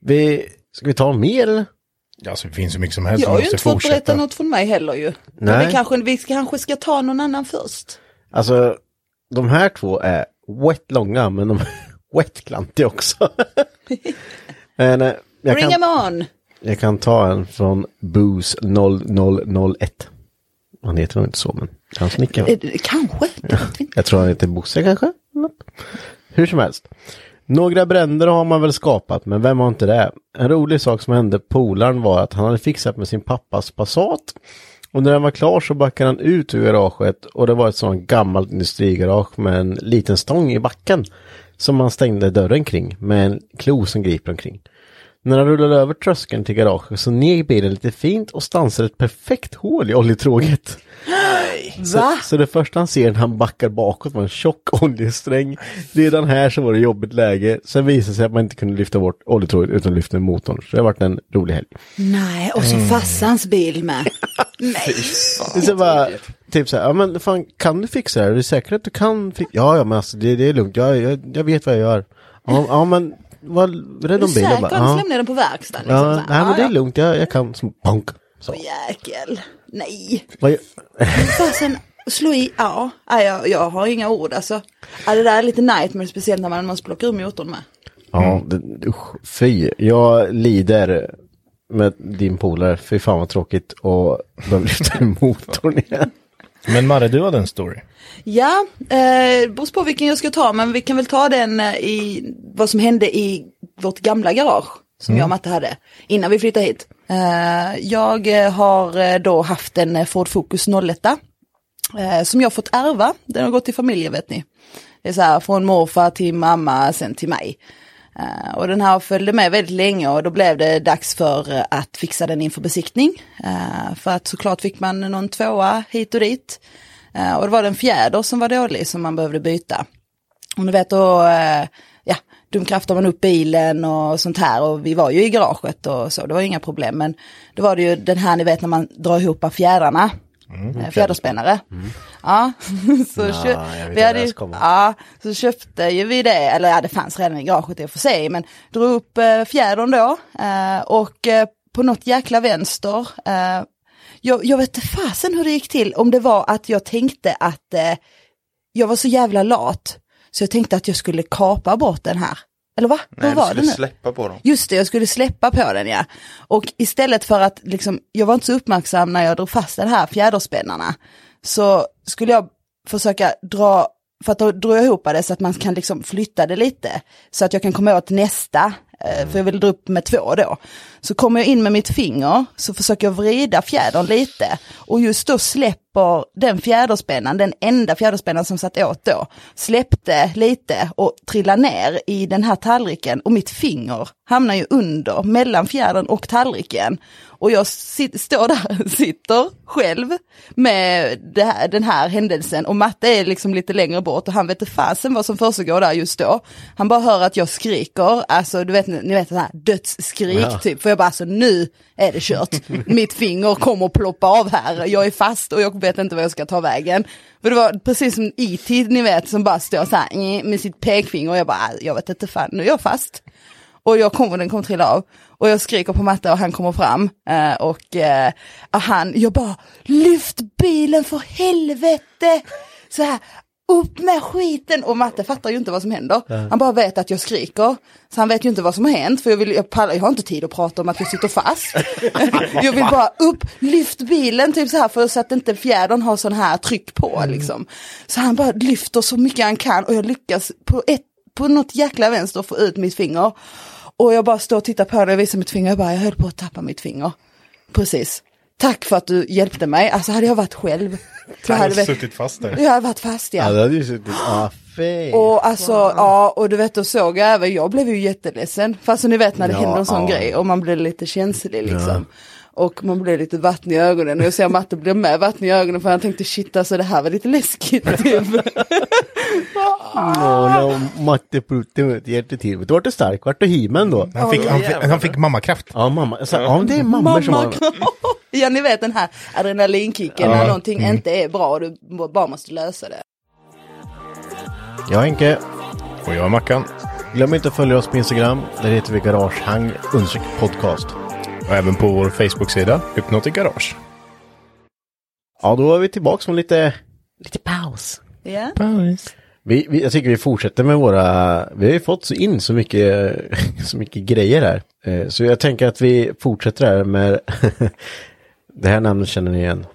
Vi, ska vi ta mer alltså det finns så mycket som helst. Jag har ju inte fått berätta något från mig heller ju. Nej. vi kanske, vi kanske ska ta någon annan först. Alltså, de här två är wet långa, men de är [LAUGHS] wet klantiga också. [LAUGHS] men, eh, jag, Bring kan, them on! jag kan ta en från Booze 0001. Han heter nog inte så, men han snickar. Eh, Kanske. Jag tror han heter Bosse kanske? Hur som helst. Några bränder har man väl skapat, men vem har inte det? En rolig sak som hände polaren var att han hade fixat med sin pappas Passat. Och när den var klar så backade han ut ur garaget och det var ett sånt gammalt industrigarage med en liten stång i backen. Som man stängde dörren kring med en klo som griper omkring. När han rullade över tröskeln till garaget så neg bilen lite fint och stansade ett perfekt hål i oljetråget. Så, så det första han ser när han backar bakåt var en tjock oljesträng. Redan här så var det jobbigt läge. Sen visade det sig att man inte kunde lyfta bort oljetråget utan lyfta motorn. Så det har varit en rolig helg. Nej, och så farsans bil med. [LAUGHS] Nej. Så bara, typ så här, ja men fan kan du fixa det här? Är du säker att du kan fixa? Ja, ja men alltså det, det är lugnt. Jag, jag, jag vet vad jag gör. Ja, ja men var rädd Är du om bilen säker? bara. Annars Ja, lämnar jag den på verkstaden. Liksom, ja, nej men det är lugnt. Jag, jag kan som bonk. Så. Jäkel. Nej. Vad [LAUGHS] Fasen, slå i, ja. Jag, jag har inga ord alltså. Ja, det där är lite nightmare, speciellt när man måste plocka ur motorn med. Ja, det, usch, fy. Jag lider med din polare. Fy fan vad tråkigt och behöver lyfta ur motorn igen. Men Marre, du hade en story. Ja, eh, beror på vilken jag ska ta, men vi kan väl ta den eh, i vad som hände i vårt gamla garage som jag och Matte hade innan vi flyttade hit. Eh, jag eh, har eh, då haft en Ford Focus 01 eh, som jag fått ärva. Den har gått till familjen vet ni. Det är så här från morfar till mamma, sen till mig. Eh, och den här följde med väldigt länge och då blev det dags för eh, att fixa den inför besiktning. Eh, för att såklart fick man någon tvåa hit och dit. Och det var den fjäder som var dålig som man behövde byta. Och ni vet då, ja, dumkraftar man upp bilen och sånt här och vi var ju i garaget och så, det var inga problem. Men då var det ju den här ni vet när man drar ihop fjädrarna. Mm, fjäderspännare. Ja, [LAUGHS] så, Ja, kö- vi hade, ja, så köpte ju vi det, eller ja det fanns redan i garaget i och för sig, men drog upp eh, fjädern då eh, och eh, på något jäkla vänster eh, jag, jag vet fasen hur det gick till, om det var att jag tänkte att eh, jag var så jävla lat, så jag tänkte att jag skulle kapa bort den här. Eller va? Nej, Vad du var det skulle nu? släppa på dem. Just det, jag skulle släppa på den ja. Och istället för att, liksom, jag var inte så uppmärksam när jag drog fast den här fjäderspännarna, så skulle jag försöka dra, för att då drar jag ihop det så att man kan liksom flytta det lite, så att jag kan komma åt nästa, eh, för jag vill dra upp med två då. Så kommer jag in med mitt finger, så försöker jag vrida fjädern lite, och just då släpper den fjäderspännan, den enda fjäderspännan som satt åt då, släppte lite och trillade ner i den här tallriken och mitt finger hamnar ju under, mellan fjädern och tallriken. Och jag sit, står där, sitter själv med här, den här händelsen och Matte är liksom lite längre bort och han vet inte fasen vad som försiggår där just då. Han bara hör att jag skriker, alltså du vet, ni vet det här dödsskrik Ja. typ, för jag bara alltså nu är det kört. [LAUGHS] Mitt finger kommer ploppa av här, jag är fast och jag vet inte vad jag ska ta vägen. För det var precis som E.T. ni vet som bara står så här "Mm", med sitt pekfinger och jag bara, jag vet inte fan, nu är jag fast. Och jag kommer, den kommer trilla av. Och jag skriker på matte och han kommer fram. Eh, och eh, han, jag bara, lyft bilen för helvete! Så här, upp med skiten! Och matte fattar ju inte vad som händer. Han bara vet att jag skriker. Så han vet ju inte vad som har hänt, för jag, vill, jag, pallar, jag har inte tid att prata om att jag sitter fast. [LAUGHS] jag vill bara upp, lyft bilen typ så här, för så att inte fjädern har sån här tryck på liksom. Så han bara lyfter så mycket han kan och jag lyckas på ett på något jäkla vänster få ut mitt finger. Och jag bara står och tittar på det och visar mitt finger. Jag bara, jag höll på att tappa mitt finger. Precis. Tack för att du hjälpte mig. Alltså hade jag varit själv. Jag hade vet, suttit fast där. jag hade varit fast Ja, ja. ju suttit, ah. Och alltså, ja, och du vet, då såg jag även, jag blev ju jätteledsen. Fast ni vet när det Ja, händer en sån ja. grej och man blir lite känslig liksom. Och man blir lite vatten i ögonen och jag ser Matte blir med vatten i ögonen för han tänkte shit alltså det här var lite läskigt [LAUGHS] typ. Åh, no, Matte Putte hjärta till. Du vart det stark, vart det himen då? Han fick, han, fick, han fick mammakraft. Ja, mamma. Sa, ja, det är mammor som har... [LAUGHS] ja ni vet den här adrenalinkicken när någonting inte är bra och du bara måste lösa det. Jag är Henke. Och jag är Mackan. Glöm inte att följa oss på Instagram. Där heter vi Garagehang podcast. Och även på vår Facebook-sida, Hypnotic Garage. Ja, då är vi tillbaka med lite, lite paus. Ja. Vi, vi, jag tycker vi fortsätter med våra, vi har ju fått in så mycket, [LAUGHS] så mycket grejer här. Eh, Så jag tänker att vi fortsätter här med, [LAUGHS] det här namnet känner ni igen.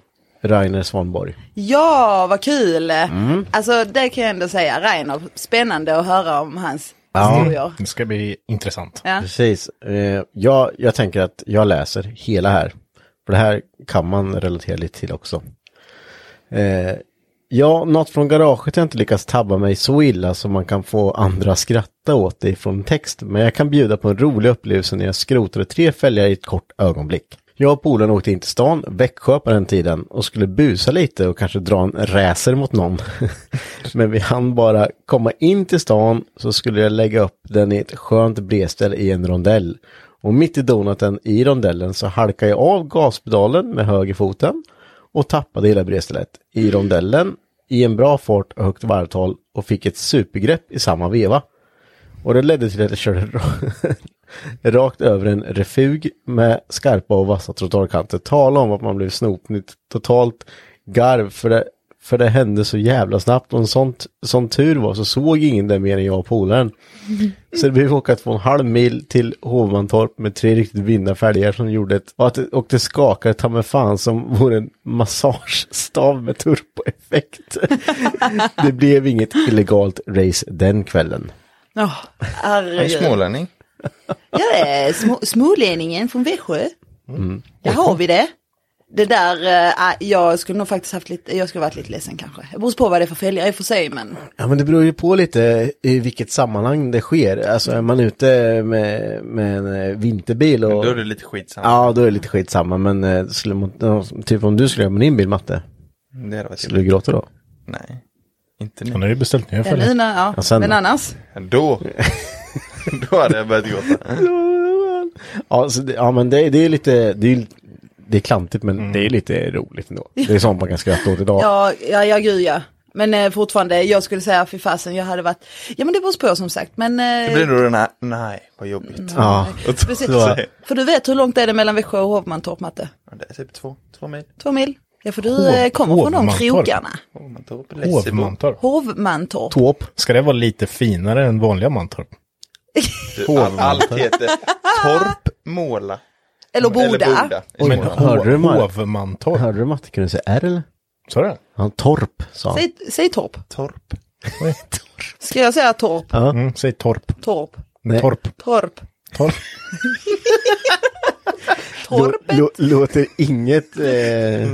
Rainer Svanborg. Ja, vad kul! Mm. Alltså det kan jag ändå säga, Rainer, spännande att höra om hans Ja. Det ska bli intressant. Ja. Precis. Eh, jag, jag tänker att jag läser hela här. För det här kan man relatera lite till också. Eh, ja, något från garaget har jag inte lyckats tabba mig så illa som man kan få andra att skratta åt det från text. Men jag kan bjuda på en rolig upplevelse när jag skrotade tre fälgar i ett kort ögonblick. Jag och polaren åkte in till stan, Växjö på den tiden, och skulle busa lite och kanske dra en racer mot någon. [LAUGHS] Men vi hann bara komma in till stan så skulle jag lägga upp den i ett skönt bredställ i en rondell. Och mitt i donaten i rondellen så halkade jag av gaspedalen med högerfoten och tappade hela bredstället i rondellen i en bra fart och högt varvtal och fick ett supergrepp i samma veva. Och det ledde till att jag körde [LAUGHS] rakt över en refug med skarpa och vassa trottoarkanter. Tala om att man blev snopnyt totalt garv för det, för det hände så jävla snabbt och en sånt, sån tur var så såg ingen det mer än jag och polaren. Så det blev åka två och en halv mil till Hovmantorp med tre riktigt vinda fälgar som gjorde ett, och, att det, och det skakade ta mig fan som vore en massagestav med turboeffekt. [LAUGHS] det blev inget illegalt race den kvällen. Oh, Jag är smålänning. Ja, det är små, smålänningen från Växjö. Mm. Där har vi det. Det där, äh, jag skulle nog faktiskt haft lite, jag skulle varit lite ledsen kanske. Det beror på vad det är för fälgar i och för sig, men Ja men det beror ju på lite i vilket sammanhang det sker. Alltså är man ute med, med en eh, vinterbil och... Då är det lite skitsamma. Ja då är det lite skitsamma men eh, skulle man, ja, typ om du skulle göra med din bil Matte, Det hade varit skulle du gråta då? Nej, inte Han nu. har ju beställt ja, det. när, ja. Ja, sen men annars. Då, [LAUGHS] [LAUGHS] då hade jag börjat gråta. Ja, så det, ja men det, det är lite, det är, det är klantigt men det är lite roligt ändå. Det är sånt man kan skratta åt idag. Ja, ja, ja gud ja. Men eh, fortfarande, jag skulle säga fy fasen, jag hade varit, ja men det beror på som sagt, men... Eh, Det blir nog den här, nej vad jobbigt. Ja. precis. Så- För du vet hur långt är det mellan Växjö och Hovmantorp, Matte? Det är typ två, två mil. Två mil? Ja, för du eh, kommer från de krokarna. Hovmantorp. Hovmantorp. Hovmantorp. Tåp. Ska det vara lite finare än vanliga Mantorp? Du, all- Allt heter Torp, Måla. Eller Boda. Oj, Men hörde du Hovmantorp. Hörde du Matte kunde säga R eller? Sa du det? Han Torp sa han. Säg, säg Torp. Torp. [LAUGHS] Ska jag säga Torp? Mm, säg torp. Torp. Nej. Torp. Torp. Torp. [LAUGHS] Torpet. lå, låter inget, eh,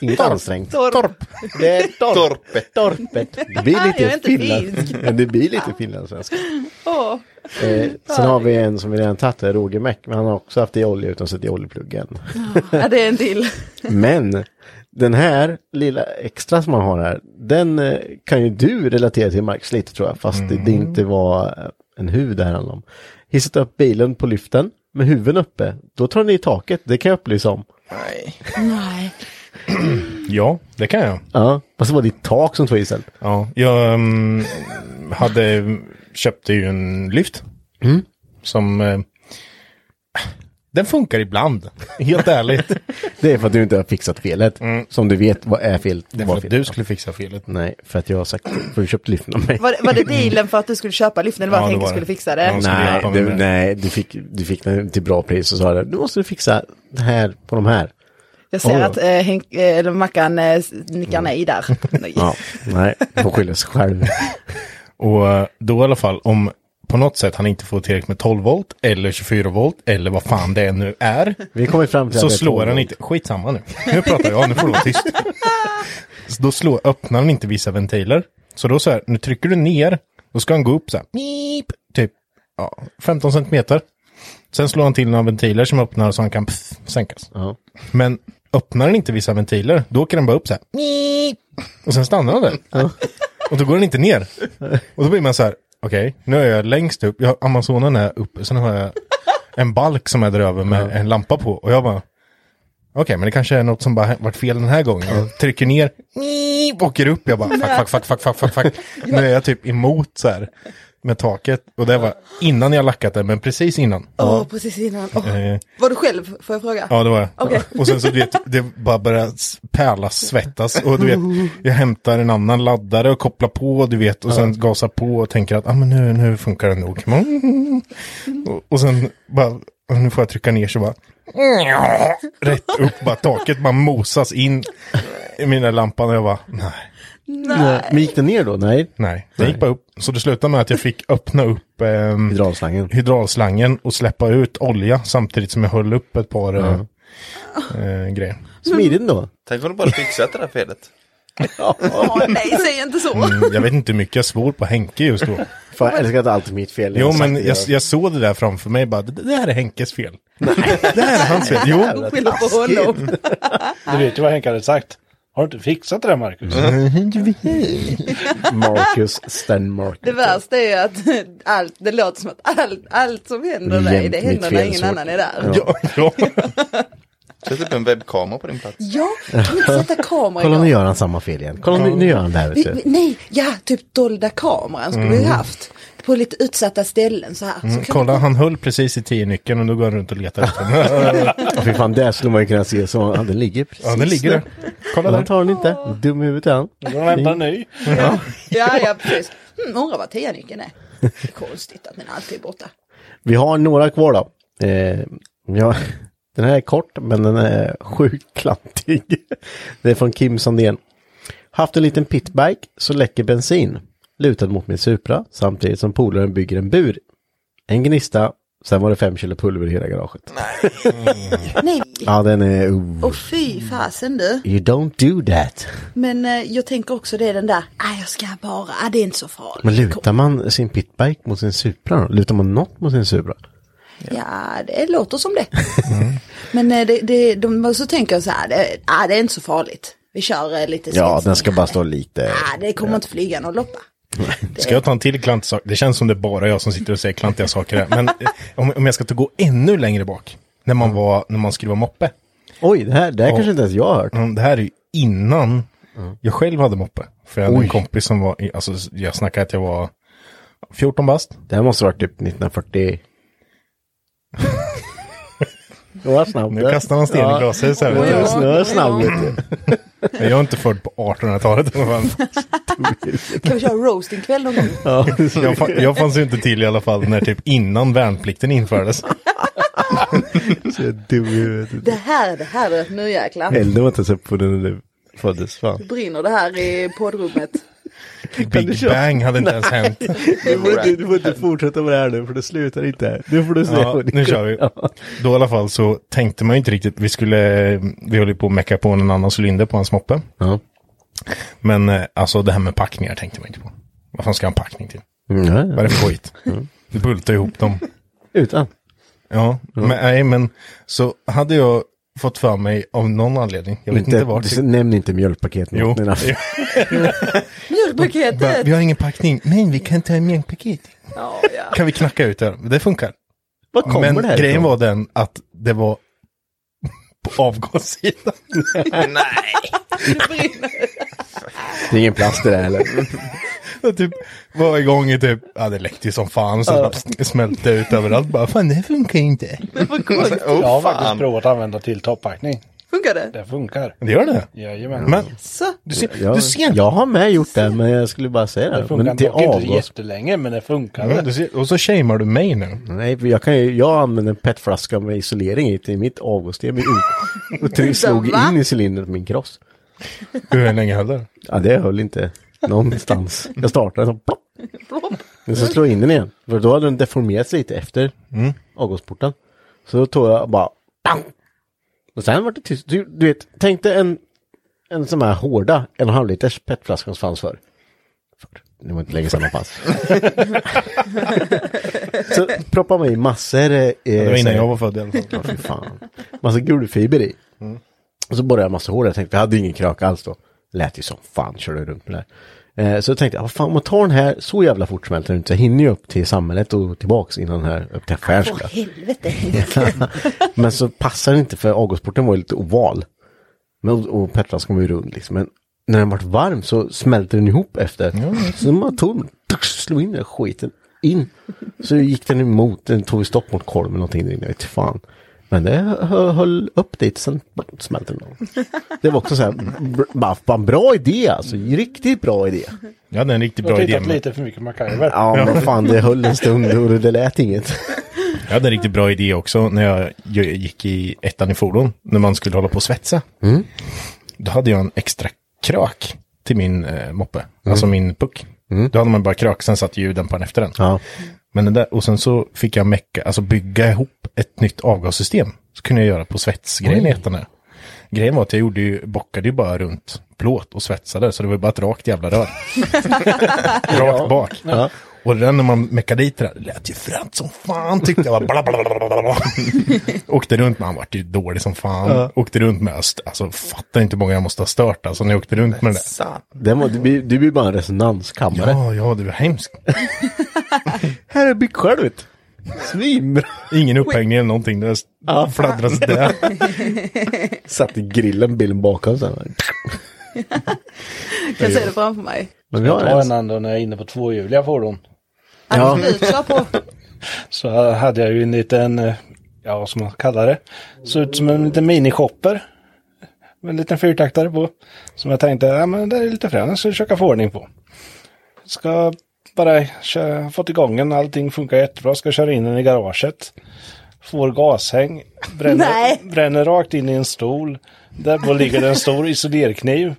inget ansträngt. Torp. Det är torp. Torpet. Torpet. [LAUGHS] Det blir Jag är lite inte finland. det blir lite finlandssvenska. [LAUGHS] Åh. Eh, sen har vi en som vi redan tagit, Roger Meck, men han har också haft i olja utan sett i oljepluggen. Ja, det är en till. [LAUGHS] Men den här lilla extra som man har här, den eh, kan ju du relatera till Marcus lite tror jag, fast det, det inte var eh, en huvud det här handlar om. Hissat upp bilen på lyften med huven uppe, då tar ni i taket, det kan jag upplysa om. Nej. Nej. [CLEARS THROAT] Ja, det kan jag. Ja, fast det var ditt tak som tog i sen. Ja, jag mm, hade, köpte ju en lyft. Som, eh, den funkar ibland. Helt ärligt. [LAUGHS] Det är för att du inte har fixat felet, som du vet vad är fel. Det är för att fel. du skulle fixa felet. Nej, för att jag har sagt, för du köpte lyften av mig. Var, var det [LAUGHS] dealen för att du skulle köpa lyften eller var Ja, att Henke skulle fixa det? Nej, du, nej du, fick, du fick den till bra pris och sa det, nu måste du fixa det här på de här. Jag ser då. att eh, Henk, eh, eller Mackan eh, nickar nej där. Nej. [LAUGHS] Ja, nej, får skylla sig själv. [LAUGHS] Och eh, då i alla fall, om på något sätt han inte får tillräckligt med 12 volt eller 24 volt eller vad fan det nu är. Vi kommer fram till Så slår 12 han inte, skitsamma nu. Nu pratar jag, nu får du vara tyst. Så då slår, öppnar han inte vissa ventiler. Så då så här, nu trycker du ner, då ska han gå upp så här, Beep, typ ja, 15 centimeter. Sen slår han till några ventiler som öppnar så han kan pff, sänkas. Ja. Men öppnar den inte vissa ventiler, då åker den bara upp så här. Och sen stannar den där. Och då går den inte ner. Och då blir man så här, okej, nu är jag längst upp, jag, Amazonen är uppe, sen har jag en balk som är där över med en lampa på. Och jag bara, okej, men det kanske är något som bara varit fel den här gången. Jag trycker ner, åker upp, jag bara, fuck, fuck, fuck, fuck, fuck, fuck, fuck. Nu är jag typ emot så här med taket. Och det var innan jag lackat det, men precis innan. Åh, precis innan. Eh, Var du själv, får jag fråga? Ja, det var jag. Okej. Och sen så du vet, det bara började pärlas, svettas. Och du vet, jag hämtar en annan laddare och kopplar på, du vet, och sen gasar på och tänker att ah, men nu, nu funkar det nog. [LAUGHS] Och, och sen bara, "Ah, nu får jag trycka ner så bara, rätt upp, bara taket bara mosas in i mina lampan och jag bara, nej. Nej. Men gick den ner då? Nej. Nej, det gick bara upp. Så det slutade med att jag fick öppna upp ehm, Hydraulslangen. hydraulslangen och släppa ut olja samtidigt som jag höll upp ett par eh, eh, grejer. Smidigt då. Tänk om du bara fixat det där felet. Åh, nej, säg inte så. Mm, jag vet inte hur mycket jag svor på Henke just då. Fan, jag älskar att allt är mitt fel. Jo, men jag, jag såg det där framför mig bara, det, det här är Henkes fel. det här är hans fel. [LAUGHS] Jo. [LAUGHS] Du vet ju vad Henke hade sagt. Har du inte fixat det där Marcus? [LAUGHS] Marcus Stenmark. Det värsta är ju att allt, det låter som att allt, allt som händer dig, det händer när ingen annan är där. ja, ja. Sätt upp en webbkamera på din plats. Ja, kan inte sätta kamera Kolla nu gör han samma fel igen. Kolla nu, nu gör han det här. Vi, vi, nej, ja, typ dolda kameran skulle vi haft. På lite utsatta ställen så här. Så Mm, kolla, vi- han höll precis i tio nyckeln och då går han runt och letar efter den. Ja, [LAUGHS] fy fan, där skulle man ju kunna se så. Ja, den ligger precis Ja, den ligger där. Kolla Ja, den tar den inte. Dum i huvudet är han. Nu väntar en ny. [LAUGHS] Ja, ja, precis. Mm, undrar vad tia-nyckeln är. Konstigt att den alltid är borta. Vi har några kvar då. Eh, ja, [LAUGHS] den här är kort men den är sjukt klantig. Det är från Kim Sandén. Haft en liten pitbike så läcker bensin. Lutad mot min Supra samtidigt som polaren bygger en bur. En gnista, sen var det fem kilo pulver i hela garaget. Nej, Ja, den är... Oh, och fy fasen du. you don't do that. Men eh, jag tänker också det är den där, ah, jag ska bara, ah, det är inte så farligt. Men lutar man sin pitbike mot sin Supra då? Lutar man något mot sin Supra? Ja, det låter som det. Men eh, det, det, de, så tänker jag så här, det, ah, det är inte så farligt. Vi kör eh, lite Ja, den ska bara stå lite... Ah, det kommer inte flyga någon loppa. [LAUGHS] Ska jag ta en till klantig sak? Det känns som det är bara jag som sitter och säger klantiga saker här. Men eh, om, om jag ska ta gå ännu längre bak. När man, var, när man skruvar moppe. Oj, det här, det här kanske inte ens jag har hört. Mm, Det här är ju innan jag själv hade moppe. För jag hade Oj. en kompis som var, alltså jag snackar att jag var 14 bast. Det här måste ha varit typ 1940. Det var snabbt. Nu kastar man sten i glashus här. Ja, vet det var snö snabb vet du. Men Jag är inte född på 1800-talet. i alla fall. Kan vi köra roastingkväll någon gång? Ja, Jag, jag fanns ju inte till i alla fall när typ innan värnplikten infördes. så dum i huvudet. Det här, det här är nu jäklar. Elden var inte ens uppe när du föddes. Fan. Brinner det här i poddrummet. Big Bang hade inte ens hänt. Du får, inte, du får inte fortsätta med det här nu för det slutar inte. Nu får du se. Ja, nu kör vi. Då i alla fall så tänkte man ju inte riktigt, vi skulle, vi höll ju på att mecka på en annan cylinder på hans moppe. Ja. Men eh, alltså det här med packningar tänkte man inte på. Vad fan ska jag ha en packning till? Mm, Vad är det för skit? Du bultar ihop dem. Utan. Ja, men nej men så hade jag fått för mig av någon anledning, jag vet inte, vart. du, nämn inte mjölkpaket. [LAUGHS] Jo, Mjölkpaketet! vi har inga packning, men vi kan ta en mjölkpaket. Kan vi knacka ut det? Det funkar. Var kommer Men det här grejen ifrån? var den att det var [LAUGHS] på avgassidan. Det [LAUGHS] brinner. Det är ingen plast i det här eller? Jag [LAUGHS] typ var igång i typ, ja det läckte ju som fan så uh. smälte ut överallt bara, fan det funkar inte. Vad konstigt. [LAUGHS] Oh, Jag har faktiskt provat att använda till toppackning. Funkar det? Det funkar. Det gör det? Jajamän. Men Så. du ser, Jag, du ser. jag har med gjort det men jag skulle bara säga Det det. funkar Men till dock inte avgas. jättelänge men det funkar. Ja, du ser. Och så shamear du mig nu. Nej, för jag kan ju, jag använder en petflaska med isolering i till mitt avgassystem ut. [LAUGHS] Och det slog Va? in i cylindern på min kross. Hur länge höll det? Ja, det höll inte någonstans. Jag startade så plopp. Men så slog jag in den igen. För då hade den deformerats lite efter avgasporten. Så då tog jag bara bang! Och sen var det tyst. Du, du vet, tänk dig en, en sån här hårda en och en halv liters petflaska som fanns för. För. Det var inte länge sedan man fanns. så proppar man i massor. Eh, Det var så innan jag var född i alla fall. Ja, fy fan. Massa gulfiber i. Och så borrade jag massa hår. Jag tänkte, vi hade ingen krök alls då. Lät ju som fan, körde runt med det här. Eh, så jag tänkte, vad fan, om man tar den här så jävla fort smälter den inte. Så jag hinner ju upp till samhället och tillbaks innan den här upp till affären Åh helvete. [LAUGHS] Men så passar det inte för avgasporten var ju lite oval. Men, och, och petflaskan var ju rund liksom. Men när den vart varm så smälter den ihop efter. Så man tog den, slog in den skiten in. Så gick den emot, den tog stopp mot kolven någonting. Jag vet fan. Men det hö- höll upp dit, sen smälte den. Det var också så här, bara, en bra idé alltså. Riktigt bra idé. Jag hade en riktigt Du har bra idé. tittat Med, lite för mycket MacGyver. Ja, men fan det höll en stund och det lät inget. jag hade en riktigt bra idé också när jag gick i ettan i fordon. När man skulle hålla på och svetsa. Då hade jag en extra krök till min eh, moppe. Alltså min puck. Då hade man bara krök, sen satt ljuden på den efter den. Ja. Men den där, och sen så fick jag mecka, alltså bygga ihop ett nytt avgassystem. Så kunde jag göra på svetsgrejen i där. Grejen var att jag gjorde ju, bockade ju bara runt plåt och svetsade, så det var bara ett rakt jävla rör. [LAUGHS] rakt bak. Ja. Och den när man meckade dit det där, det lät ju fränt som fan tyckte jag. Bla, bla, bla, bla, [LAUGHS] åkte runt med, han vart ju dålig som fan. Åkte runt med, alltså fattar inte hur många jag måste ha stört alltså när jag åkte runt med den där. Sant. Den var, det, blir, det blir bara en resonanskammare. Ja, ja, det var hemskt. [LAUGHS] Här är bygg själv vet du. Svinbra. Ingen upphängning eller någonting, det Ja. [LAUGHS] fladdrade där. Satt i grillen, bilen bakom sen. Kan se det framför mig. Men vi har Ta en. annan när jag är inne på tvåhjuliga fordon. Ja. På. [LAUGHS] Så hade jag ju en liten, eh, ja vad ska man kalla det, såg ut som en liten minishopper. Med en liten fyrtaktare på. Som jag tänkte, ja men det är lite fränt, jag ska försöka få ordning på. Ska bara köra, fått igång den, allting funkar jättebra, ska köra in den i garaget. Får gashäng, bränner, Nej. bränner rakt in i en stol. Där på ligger det en stor isolerkniv.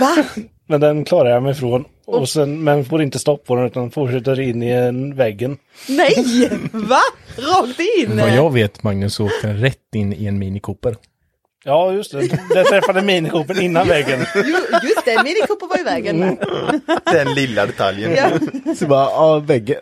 Va? [LAUGHS] Men den klarar jag mig ifrån. Och sen, men får inte stopp på den utan fortsätter in i en väggen. Nej! [LAUGHS] Va? Rakt in? Vad jag vet Magnus så åkte den rätt in i en Mini Cooper. Ja, just det. Det träffade minikopen innan väggen. Jo, just det, Mini Cooper var i vägen med. [LAUGHS] Den lilla detaljen. Ja. Så bara, ja, väggen,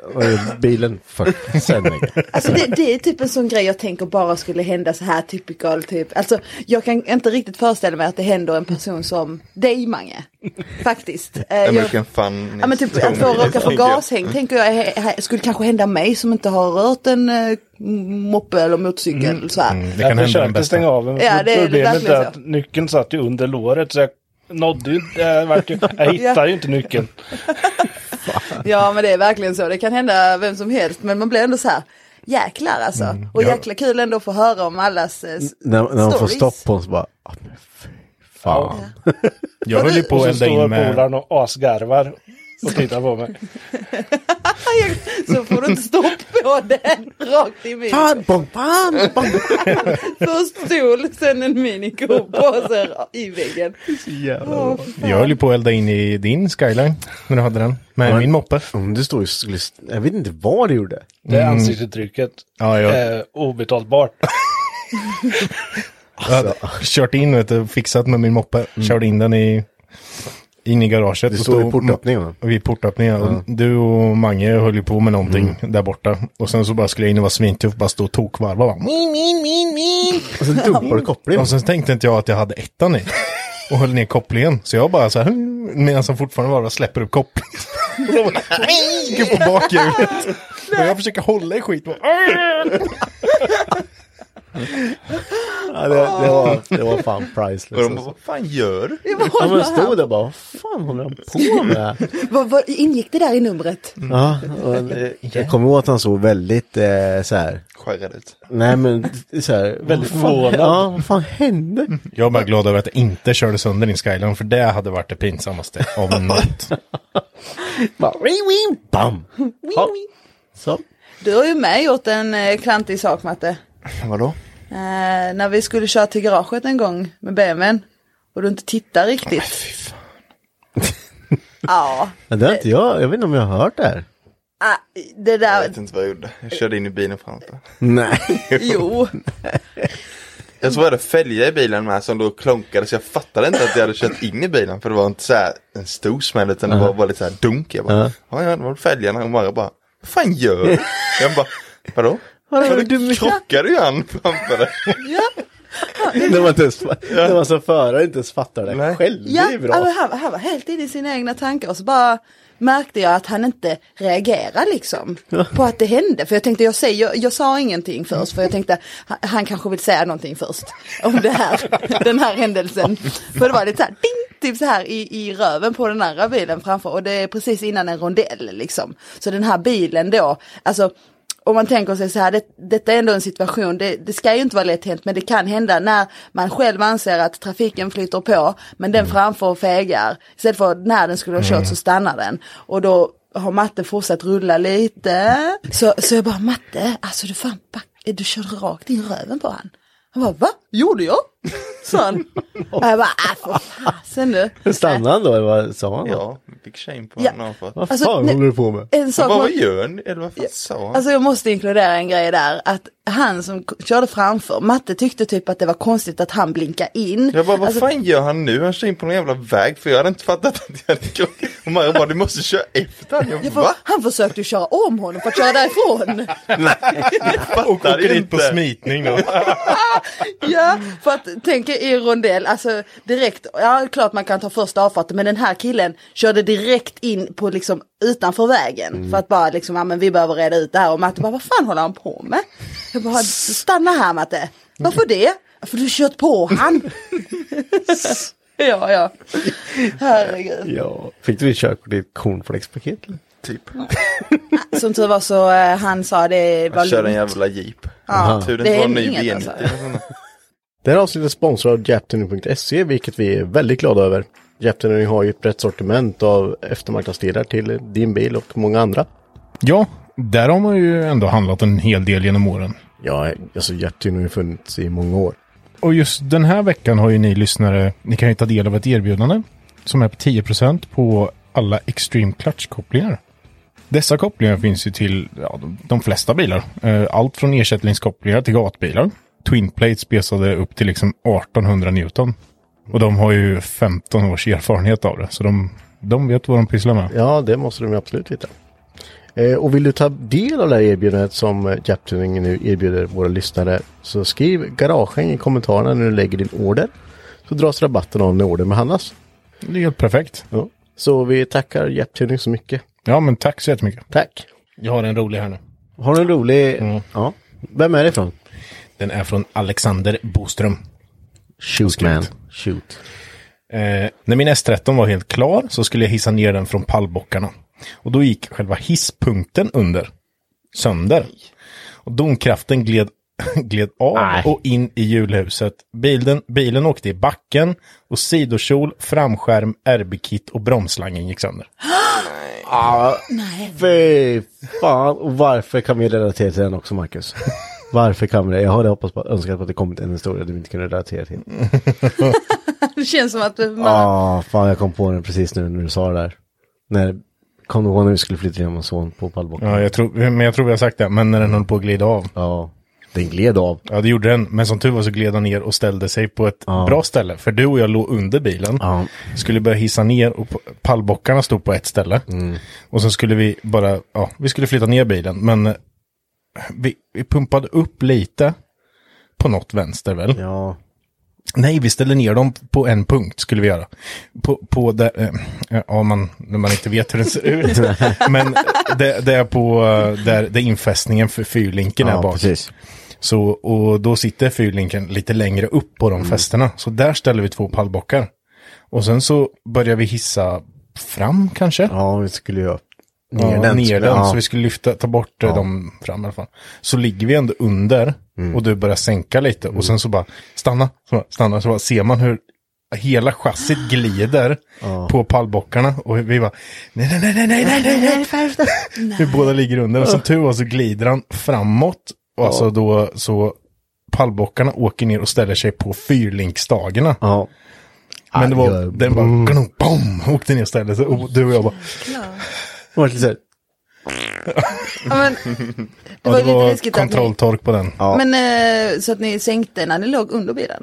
bilen först, sen väggen. Alltså det, det är typ en sån grej jag tänker bara skulle hända så här typical typ. Alltså jag kan inte riktigt föreställa mig att det händer en person som dig Mange. [LAUGHS] Faktiskt. Eh, jag, American fun. ja men typ att få råka få [LAUGHS] gashäng tänker jag he- skulle kanske hända mig som inte har rört en eh, moppe eller motorcykel så här. Mm, det Jag kan hända den bästa. stänga av den. Ja, det är Problemet verkligen är så. att nyckeln satt ju under låret så jag nådde ju inte, jag, vart ju, [LAUGHS] jag hittade ju inte nyckeln. Ja men det är verkligen så, det kan hända vem som helst men man blir ändå så här jäklar alltså. Och Ja. jäkla kul ändå att få höra om allas eh, När, när man får stopp på så bara, ah, fan. Jag höll ju på Och att så elda in står med... polaren och asgarvar och tittar på mig. [LAUGHS] Så får du inte stopp på den rakt i min. Fan, bom, fan, bom. [LAUGHS] Först stol, sen en minikopa och sen i väggen. Fy Jag höll ju på att elda in i din skyline när du hade den. Med Ja. min moppe. Det står ju, jag vet inte vad det gjorde. Det Mm. ansiktsuttrycket Ja, jag är obetalbart. [LAUGHS] jag hade kört in vet du, fixat med min moppe. Körde in den i, in i garaget. I stod- portöppningen va? Vid portöppningen. Och Du och Mange höll ju på med någonting där borta. Och sen så bara skulle jag in och vara svintuff. Bara stå och tokvarva. Bara, min, min, min, min. Och så dumpar du kopplingen. Och sen tänkte inte jag att jag hade ettan i. Och höll ner kopplingen. Så jag bara så här, medan han fortfarande bara släpper upp kopplingen. Och då bara, upp på bakhjulet. Och jag försöker hålla i skit. [LAUGHS] Ja, det, det, var, det var fan Och priceless. de bara, Alltså. vad fan gör du? Ja, men stod där bara, vad fan håller han på med? Vad, vad ingick det där i numret? Ja, och, eh, jag kommer ihåg att han såg väldigt eh, så här. Skärrad ut. Nej men så här. [LAUGHS] Väldigt förvånad. Ja, vad fan hände? Jag är bara glad över att jag inte körde sönder din Skyline. För det hade varit det pinsammaste av något. [LAUGHS] Bara, wing, bam. Ja. Så. Du har ju med gjort en eh, klantig sak Matte. Vadå? Eh, när vi skulle köra till garaget en gång med BMWn. Och du inte tittar riktigt. [LAUGHS] Ja, Ja, det har inte jag, jag vet inte om jag har hört det här. ah, det Jag där, vet inte vad jag gjorde. Jag körde in i bilen framför. Nej. [LAUGHS] jo. [LAUGHS] Jag tror jag hade fälgar i bilen med som då klonkade så jag fattade inte att jag hade kört in i bilen för det var inte så här en stor smäll utan det var bara lite så här dunk. Jag bara, Ja. ja ja det var fälgarna och bara, bara vad fan gör du? Jag bara, vadå? Vadå, Vadå, du- du krockade ju han framför dig. När [LAUGHS] man, inte ens, när man som förare inte ens fattar det Nej. själv. Ja, det är bra. alltså, han, han var helt inne i sina egna tankar och så bara märkte jag att han inte reagerar liksom på att det hände. För jag tänkte, jag, säger, jag, jag sa ingenting först för jag tänkte han, han kanske vill säga någonting först om det här, [LAUGHS] den här händelsen. För det var lite så här, ding, typ så här i, i röven på den andra bilen framför och det är precis innan en rondell liksom. Så den här bilen då, alltså om man tänker sig så här, det, detta är ändå en situation, det, det ska ju inte vara lätt hänt, men det kan hända när man själv anser att trafiken flyter på, men den framför fegar. Istället för när den skulle ha kört så stannar den. Och då har Matte fortsatt rulla lite. Så, så jag bara, Matte, alltså du fan, back, du körde rakt in röven på han. Han bara, va? Gjorde jag? [LAUGHS] Sa han. Och jag bara, äh för fasen du. Stannade han då eller vad sa han? då? Ja, fick shame på Ja. honom. För. Vad Alltså, fan nej- håller du på med? En Jag sak bara, man- vad gör ni? Eller vad fan sa han? Alltså jag måste inkludera en grej där, att han som körde framför, Matte tyckte typ att det var konstigt att han blinkade in. Jag bara, vad Alltså, fan gör han nu? Han kör in på någon jävla väg för jag hade inte fattat att jag hade krockat. Och Mario bara, du måste köra efter honom. jag Jag bara, va? han försökte köra om honom för att köra därifrån. [LAUGHS] Fattar Åker ju dit på inte. smitning då. [LAUGHS] ja, för att tänka i en rondell, alltså direkt, ja klart man kan ta första avfarten, men den här killen körde direkt in på liksom utanför vägen. För att bara liksom, ja men vi behöver reda ut det här och Matte bara, vad fan håller han på med? Jag bara, stanna här Matte. Varför det? För du har kört på han. [LAUGHS] ja, ja. Herregud. Ja. Fick du ditt körkort i ett cornflakespaket? Typ. Som tur var så eh, han sa det var Han kör en jävla jeep. Ja, Tur det inte var en ny inget V90. Det här avsnittet sponsrar av Japtuning.se vilket vi är väldigt glada över. Japtuning har ju ett brett sortiment av eftermarknadsdelar till din bil och många andra. Ja, där har man ju ändå handlat en hel del genom åren. Ja, alltså Japtuning har ju funnits i många år. Och just den här veckan har ju ni lyssnare, ni kan ju ta del av ett erbjudande som är på 10% på alla Extreme Clutch-kopplingar. Dessa kopplingar finns ju till ja, de, de flesta bilar. Eh, Allt från ersättningskopplingar till gatbilar. Twin plates spesade upp till liksom 1800 Newton. Och de har ju 15 års erfarenhet av det. Så de, de vet vad de pysslar med. Ja, det måste de ju absolut veta. Eh, och vill du ta del av det här erbjudandet som eh, Japtuning nu erbjuder våra lyssnare så skriv garagen i kommentarerna när du lägger din order. Så dras rabatten av när ordern behandlas. Det är helt perfekt. Ja. Så vi tackar Japtuning så mycket. Ja, men tack så jättemycket. Tack! Jag har en rolig här nu. Har du en rolig... Mm. Ja. Vem är det ifrån? Den är från Alexander Boström. Shoot man. Shoot. Eh, när min S13 var helt klar så skulle jag hissa ner den från pallbockarna. Och då gick själva hisspunkten under. Sönder. Och domkraften gled, [LAUGHS] gled av Nej. och in i hjulhuset. Bilen, bilen åkte i backen och sidokjol, framskärm, RB-kit och bromslangen gick sönder. [GASPS] Fy fan. Och varför kan vi relatera till den också, Marcus? [LAUGHS] Varför kan vi det? Jag hade hoppats på, önskat på att det kommit en historia du inte kunde relatera till. [LAUGHS] Det känns som att man, Ja, fan jag kom på den precis nu när du sa det där. När, kom du ihåg när vi skulle flytta med son på pallbocken? Ja, jag tror, men jag tror vi har sagt det, men när den höll på att glida av. Ja, den gled av. Ja, det gjorde den. Men som tur var så gled han ner och ställde sig på ett Ja. bra ställe. För du och jag låg under bilen. Ja. Skulle börja hissa ner och pallbockarna stod på ett ställe. Och så skulle vi bara, ja, vi skulle flytta ner bilen. Men vi, vi pumpade upp lite på något vänster väl? Ja, Nej, vi ställde ner dem på en punkt skulle vi göra. På, på där, eh, ja, man, när man inte vet hur den ser ut. [LAUGHS] Men det, det är på eh, där, där infästningen för fyrlinken är ja bak. precis. Så, och då sitter fyrlinken lite längre upp på de fästena. Så där ställer vi två pallbockar. Och sen så börjar vi hissa fram kanske. Ja, vi skulle ju upp. Ner Ja, den. ner den. ja. Så vi skulle lyfta, ta bort eh, Ja. dem fram i alla fall. Så ligger vi ändå under och du börjar sänka lite. Och sen så bara stanna, så bara, stanna. Så bara, ser man hur hela chassit glider på pallbockarna. Och vi bara nej, nej, nej, nej, nej, nej, nej, nej. [LAUGHS] Vi båda ligger under. Och som tur var så glider han framåt. Och alltså då så pallbockarna åker ner och ställer sig på fyrlinkstagerna. Ja. Men det var, ja. den bara, mm. bom, åkte ner och ställde sig. Och du och jag bara, Det var lite så här, Ja, men, [LAUGHS] det Ja, var det lite var läskigt att ni, kontrolltork på den. Ja. men eh, så att ni sänkte när ni låg under bilen.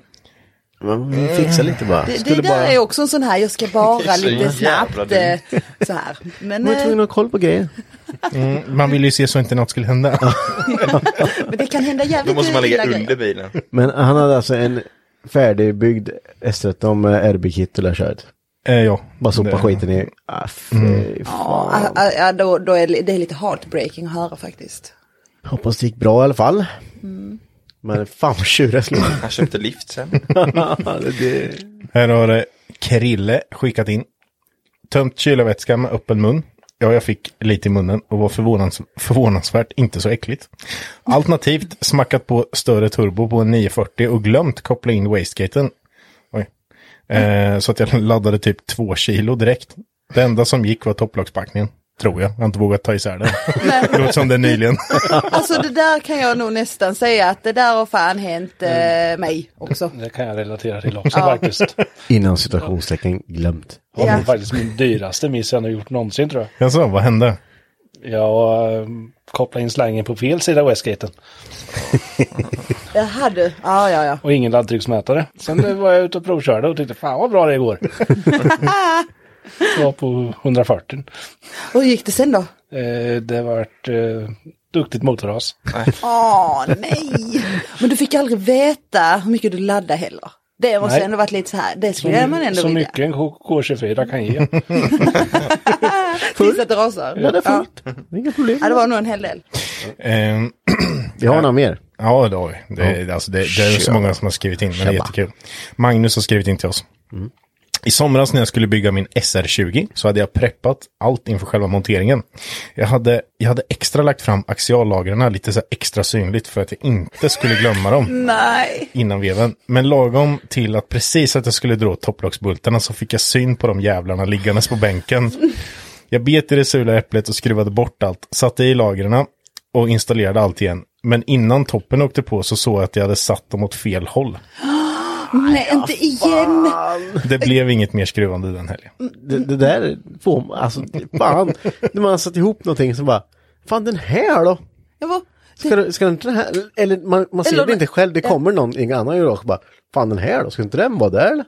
Men vi fixar lite bara. Det, det där bara... är också en sån här, jag ska bara Det är så lite snabbt eh, så här. Men, Man var tvungen eh, att ha koll på grejer. Mm, man ville ju se så inte något skulle hända. [LAUGHS] men det kan hända Då jävligt måste man ligga under grejer. bilen. Men han hade alltså en färdigbyggd S13 med RB-kit och kört. Eh, ja. Bara sopa Det- skiten i. Ah, fy Ja, ah, ah, då, då är det, det är lite heartbreaking att höra faktiskt. Hoppas det gick bra i alla fall. Men fan vad tjurig jag Han köpte lift sen. [LAUGHS] det... Här har eh, Krille skickat in. Tömt kylarvätska med öppen mun. Ja, jag fick lite i munnen och var förvånans förvånansvärt inte så äckligt. Alternativt smackat på större turbo på en 940 och glömt koppla in wastegaten. Eh, så att jag laddade typ två kilo direkt. Det enda som gick var topplagspackningen. Tror jag. Jag har inte vågat ta isär det. det låter som det är nyligen. [LAUGHS] Alltså det där kan jag nog nästan säga att det där har fan hänt eh, mig också. Det kan jag relatera till också [LAUGHS] Ja. faktiskt. Innan situationstecken glömt. Det var faktiskt min dyraste miss jag har gjort någonsin tror jag. Jaså, vad hände? Jag äh, kopplade in slangen på fel sida av Westgaten. [LAUGHS] Jag hade, ja ja ja. Och ingen laddtrycksmätare. Sen var jag ute och provkörde och tyckte fan vad bra det går. Det [LAUGHS] var på 140. Hur gick det sen då? Eh, det vart eh, duktigt motorras. Åh nej! Men du fick aldrig veta hur mycket du laddade heller. Det måste Nej. ändå varit lite så här, det skulle man ändå så vilja. mycket en K- K24 kan ge. Tills att det rasar. Ja, det är fullt. Inga problem. Ja, det var nog en hel del. Eh, [CLEARS THROAT] Vi har några mer. Ja, det har vi. Det, alltså, det, det är så många som har skrivit in, men det är jättekul. Magnus har skrivit in till oss. I somras när jag skulle bygga min SR20 så hade jag preppat allt inför själva monteringen. Jag hade, jag hade extra lagt fram axiallagren lite så extra synligt för att jag inte skulle glömma dem Nej. innan veven. Men lagom till att precis att jag skulle dra topplocksbultarna så fick jag syn på de jävlarna liggandes på bänken. Jag bet i det sula äpplet och skruvade bort allt, satte i lagren och installerade allt igen. Men innan toppen åkte på så såg jag att jag hade satt dem åt fel håll. Nej, inte igen. Det blev inget mer skruvande den helgen. Det, det där får man, alltså fan. När man har satt ihop någonting så bara, fan den här då? Jag var, Ska, du- ska inte den här, eller man, man ser Eller- det inte själv, det kommer någon, ingen annan gör också bara, fan den här då, ska inte den vara där eller?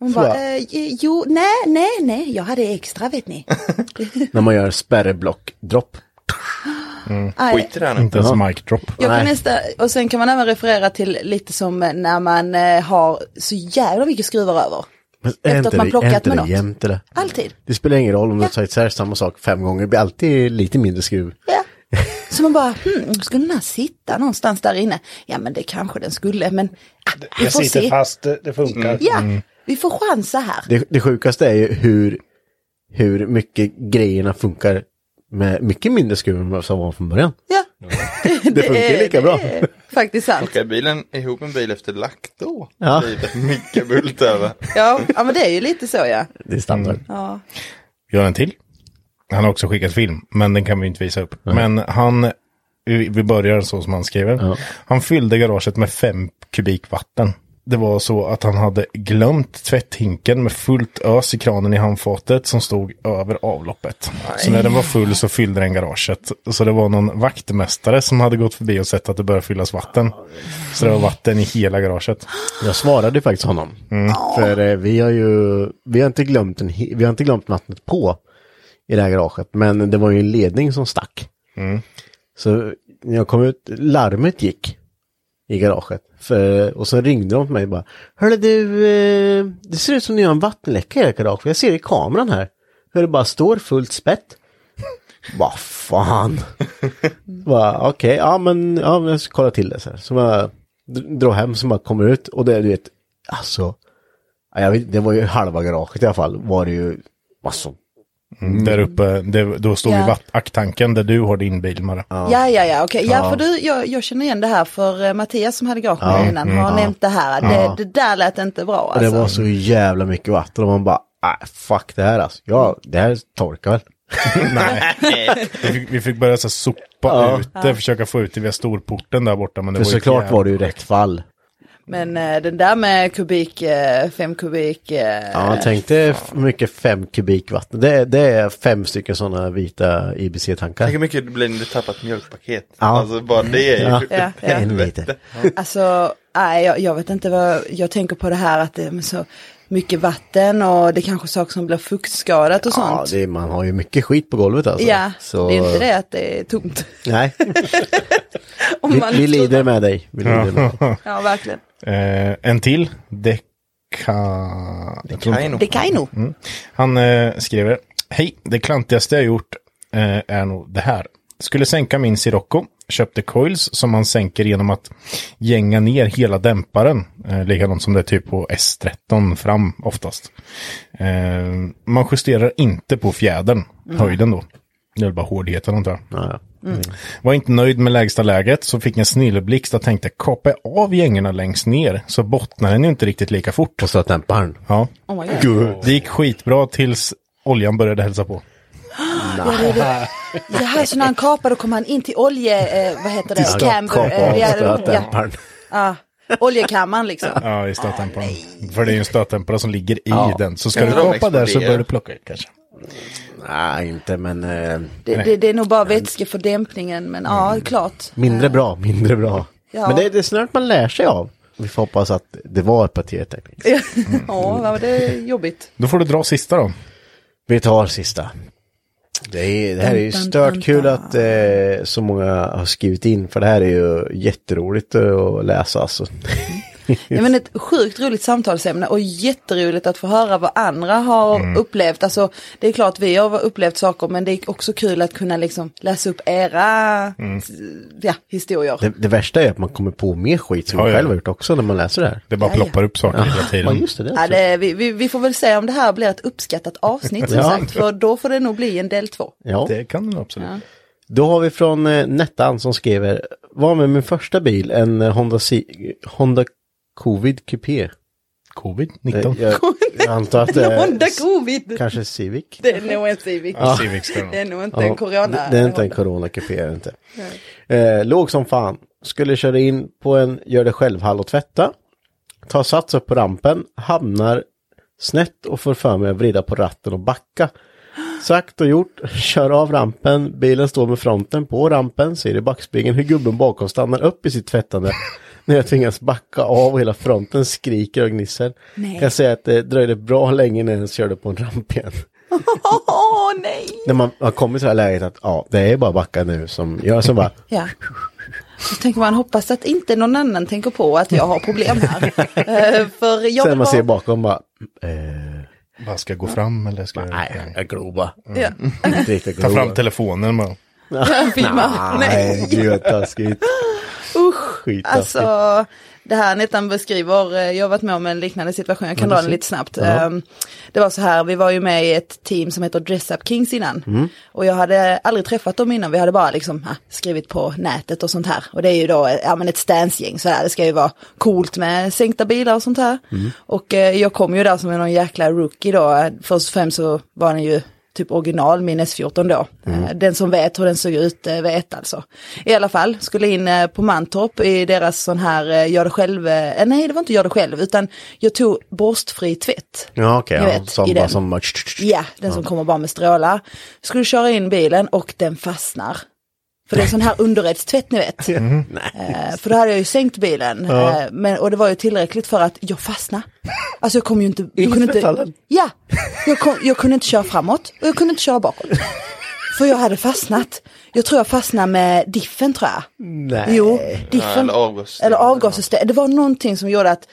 hon bara, eh, jo, nej, nej, nej, jag hade extra vet ni. [LAUGHS] När man gör spärreblock, Skit i det nu. Inte ens mic drop. Jag kan nästa, och sen kan man även referera till lite som när man eh, har så jävla mycket skruvar över. Men Efter är att inte man det- plockat är inte med det något. jämnt eller? Alltid. Det spelar ingen roll om du tar isär samma sak fem gånger, det blir alltid lite mindre skruv. Ja. [LAUGHS] Så man bara, hmm, skulle den här sitta någonstans där inne? Ja men det kanske den skulle, men ah, vi Det får sitter se. fast, det, det funkar. Ja, vi får chansa här. Det, det sjukaste är ju hur, hur mycket grejerna funkar med mycket mindre skruv än vad som var från början. Ja. [LAUGHS] Det funkar är- lika bra. Det är faktiskt sant. Åka bilen ihop en bil efter lack då. Ja. det mycket bult över. Ja, ja, men det är ju lite så ja. Det är standard. Mm. ja. Vi har en till. Han har också skickat film, men den kan vi inte visa upp. Men han, vi vi börjar så som han skriver. Ja. Han fyllde garaget med fem kubik vatten. Det var så att han hade glömt tvätthinken med fullt ös i kranen i handfatet som stod över avloppet. Så när den var full så fyllde den garaget. Så det var någon vaktmästare som hade gått förbi och sett att det började fyllas vatten. Så det var vatten i hela garaget. Jag svarade faktiskt honom. För eh, vi har ju, vi har inte glömt en, vi har inte glömt vattnet på i det här garaget. Men det var ju en ledning som stack. Så när jag kom ut, larmet gick i garaget. För, och så ringde de till mig och bara, Hörru du, eh, det ser ut som ni har en vattenläcka i ert garage. Jag ser i kameran här. Hur det bara står fullt spett. [LAUGHS] Vad fan. [LAUGHS] Okej, Okej, ja men ja, jag ska kolla till det. Så, här. så jag drar hem så bara kommer ut och det du vet, alltså. Jag vet, det var ju halva garaget i alla fall. Var det ju, alltså. Där uppe, det, då stod Ja. ju vatt- acktanken där du har din bil, Mara. Ja, ja, ja, okej. Ja, för du, jag, jag känner igen det här för eh, Mattias som hade garage med innan har nämnt det här. Det, det där lät inte bra Och alltså. det var så jävla mycket vatten och man bara, nej fuck det här alltså. Ja, det här torkar väl. [LAUGHS] Vi fick, vi fick börja så sopa Ja. ut det, försöka få ut det via storporten där borta. Men det För var såklart var det ju rätt fall. Men eh, den där med kubik, eh, fem kubik. Eh, Ja, tänk dig mycket fem kubik vatten. Det, är- det är fem stycken sådana vita IBC-tankar. Tänk hur mycket det blir när du tappar ett mjölkpaket. Ja. Alltså bara det är ju Ja. Ja, ja. Helvete. liter. Alltså, nej, jag, jag vet inte vad, jag tänker på det här att det är så mycket vatten och det är kanske saker som blir fuktskadat och Ja, sånt. det, man har ju mycket skit på golvet alltså. Ja, Så, det är inte det att det är tomt. Nej, [LAUGHS] Om vi, man vi lider med dig. Vi lider med dig. Ja, verkligen. Eh, en till. Deka... kan ju nog. Han eh, skriver. Hej, det klantigaste jag gjort eh, är nog det här. Skulle sänka min Sirocco. Köpte coils som man sänker genom att gänga ner hela dämparen. Eh, likadant som det är typ på S13 fram oftast. Eh, man justerar inte på fjädern, höjden då. Det är väl bara hårdheten antar jag. Ja, ja. Var inte nöjd med lägsta läget så fick en snilleblixt och tänkte kapa av gängorna längst ner så bottnar den inte riktigt lika fort. Och så dämparen. Ja. Oh my God. Det gick skitbra tills oljan började hälsa på. [GASPS] Ja, det, är det. det här så när han kapar då kommer han in till olje, eh, vad heter det, camber, eh, ja, ja, oljekammaren liksom. Ja, i stötdämparen. För det är ju en stötdämpare som ligger i Ja. den. Så ska du kapa där så explodera? bör du plocka ut kanske. Nej, inte men eh, Det, det, det är nog bara vätske för dämpningen, men ja, klart. mindre bra, mindre bra. Ja. Men det, det är snart man lär sig av. Vi får hoppas att det var ett partiteknik. Ja, [LAUGHS] vad var det jobbigt. Då får du dra sista då. Vi tar sista. Det, är, det här är ju stört kul att eh, så många har skrivit in för det här är ju jätteroligt att läsa alltså. [LAUGHS] Ja, men ett sjukt roligt samtalsämne och jätteroligt att få höra vad andra har upplevt. Alltså det är klart vi har upplevt saker men det är också kul att kunna liksom läsa upp era ja, historier. Det, det värsta är att man kommer på mer skit som Ja, man ja. själv har gjort också när man läser det här. Det bara Ja, ja. ploppar upp saker hela Ja tiden. just det. det, Ja, det, vi, vi, vi får väl se om det här blir ett uppskattat avsnitt som Ja. sagt. För då får det nog bli en del två. ja. Det kan du absolut. Då har vi från eh, Nettan som skriver Var med min första bil en eh, Honda, C Honda Covid Coupé. Covid-19. Eh, Jag, [LAUGHS] jag antar att det är Honda covid! kanske Civic. Det är nog en Civic. Civic ska det är nog inte Ja, en corona. det, det är inte en corona coupé, är det inte. Eh, låg som fan. Skulle köra in på en gör det själv hall och tvätta. Tar sats upp på rampen, hamnar snett och får för mig att vrida på ratten och backa. Sagt och gjort, [LAUGHS] kör av rampen, bilen står med fronten på rampen, ser i backspegeln hur gubben bakom stannar upp i sitt tvättande. När jag tvingas backa av och hela fronten skriker och gnisslar. Nej. Jag säger att det dröjde bra länge innan jag ens körde på en ramp igen. Åh nej! När man har kommit till det här läget att ja, det är bara backa nu som gör så bara. Ja. Då tänker man hoppas att inte någon annan tänker på att jag har problem här. [LAUGHS] Eh, för jag Sen man ser bara... bakom bara. Eh, Bara ska jag gå fram eller ska jag... nej, jag glor bara. Ja. Inte riktigt Ta fram telefonen bara. [LAUGHS] Filma. Nej, gud vad taskigt. Usch, Skittaskigt. alltså det här Nettan beskriver, eh, jag har varit med om en liknande situation, jag kan Ja, dra den lite snabbt. Ja. Ehm, Det var så här, vi var ju med i ett team som heter Dress Up Kings innan. Mm. Och jag hade aldrig träffat dem innan, vi hade bara liksom ah, skrivit på nätet och sånt här. Och det är ju då eh, ja, men ett stansgäng, så här, det ska ju vara coolt med sänkta bilar och sånt här. Mm. Och eh, jag kom ju där som någon jäkla rookie då, först och främst så var den ju typ original min S14 då. Eh, Den som vet hur den såg ut eh, vet alltså. I alla fall, skulle in eh, på Mantorp i deras sån här gör det själv, nej det var inte gör det själv utan jag tog borstfri tvätt. Ja, okej. Ni ja, som den. som... Ja, den som kommer bara med strålar. Skulle köra in bilen och den fastnar. För det är sån här underredstvätt ni vet. Nej. Eh, för då hade jag ju sänkt bilen. Ja. Eh, men, och det var ju tillräckligt för att jag fastnade. Alltså jag kom ju inte... Jag I kunde inte ja, jag, kom, jag kunde inte köra framåt och jag kunde inte köra bakåt. För jag hade fastnat. Jag tror jag fastnade med diffen tror jag. Nej. Jo, Ja, diffen. eller avgas. Eller avgassystem. Det var någonting som gjorde att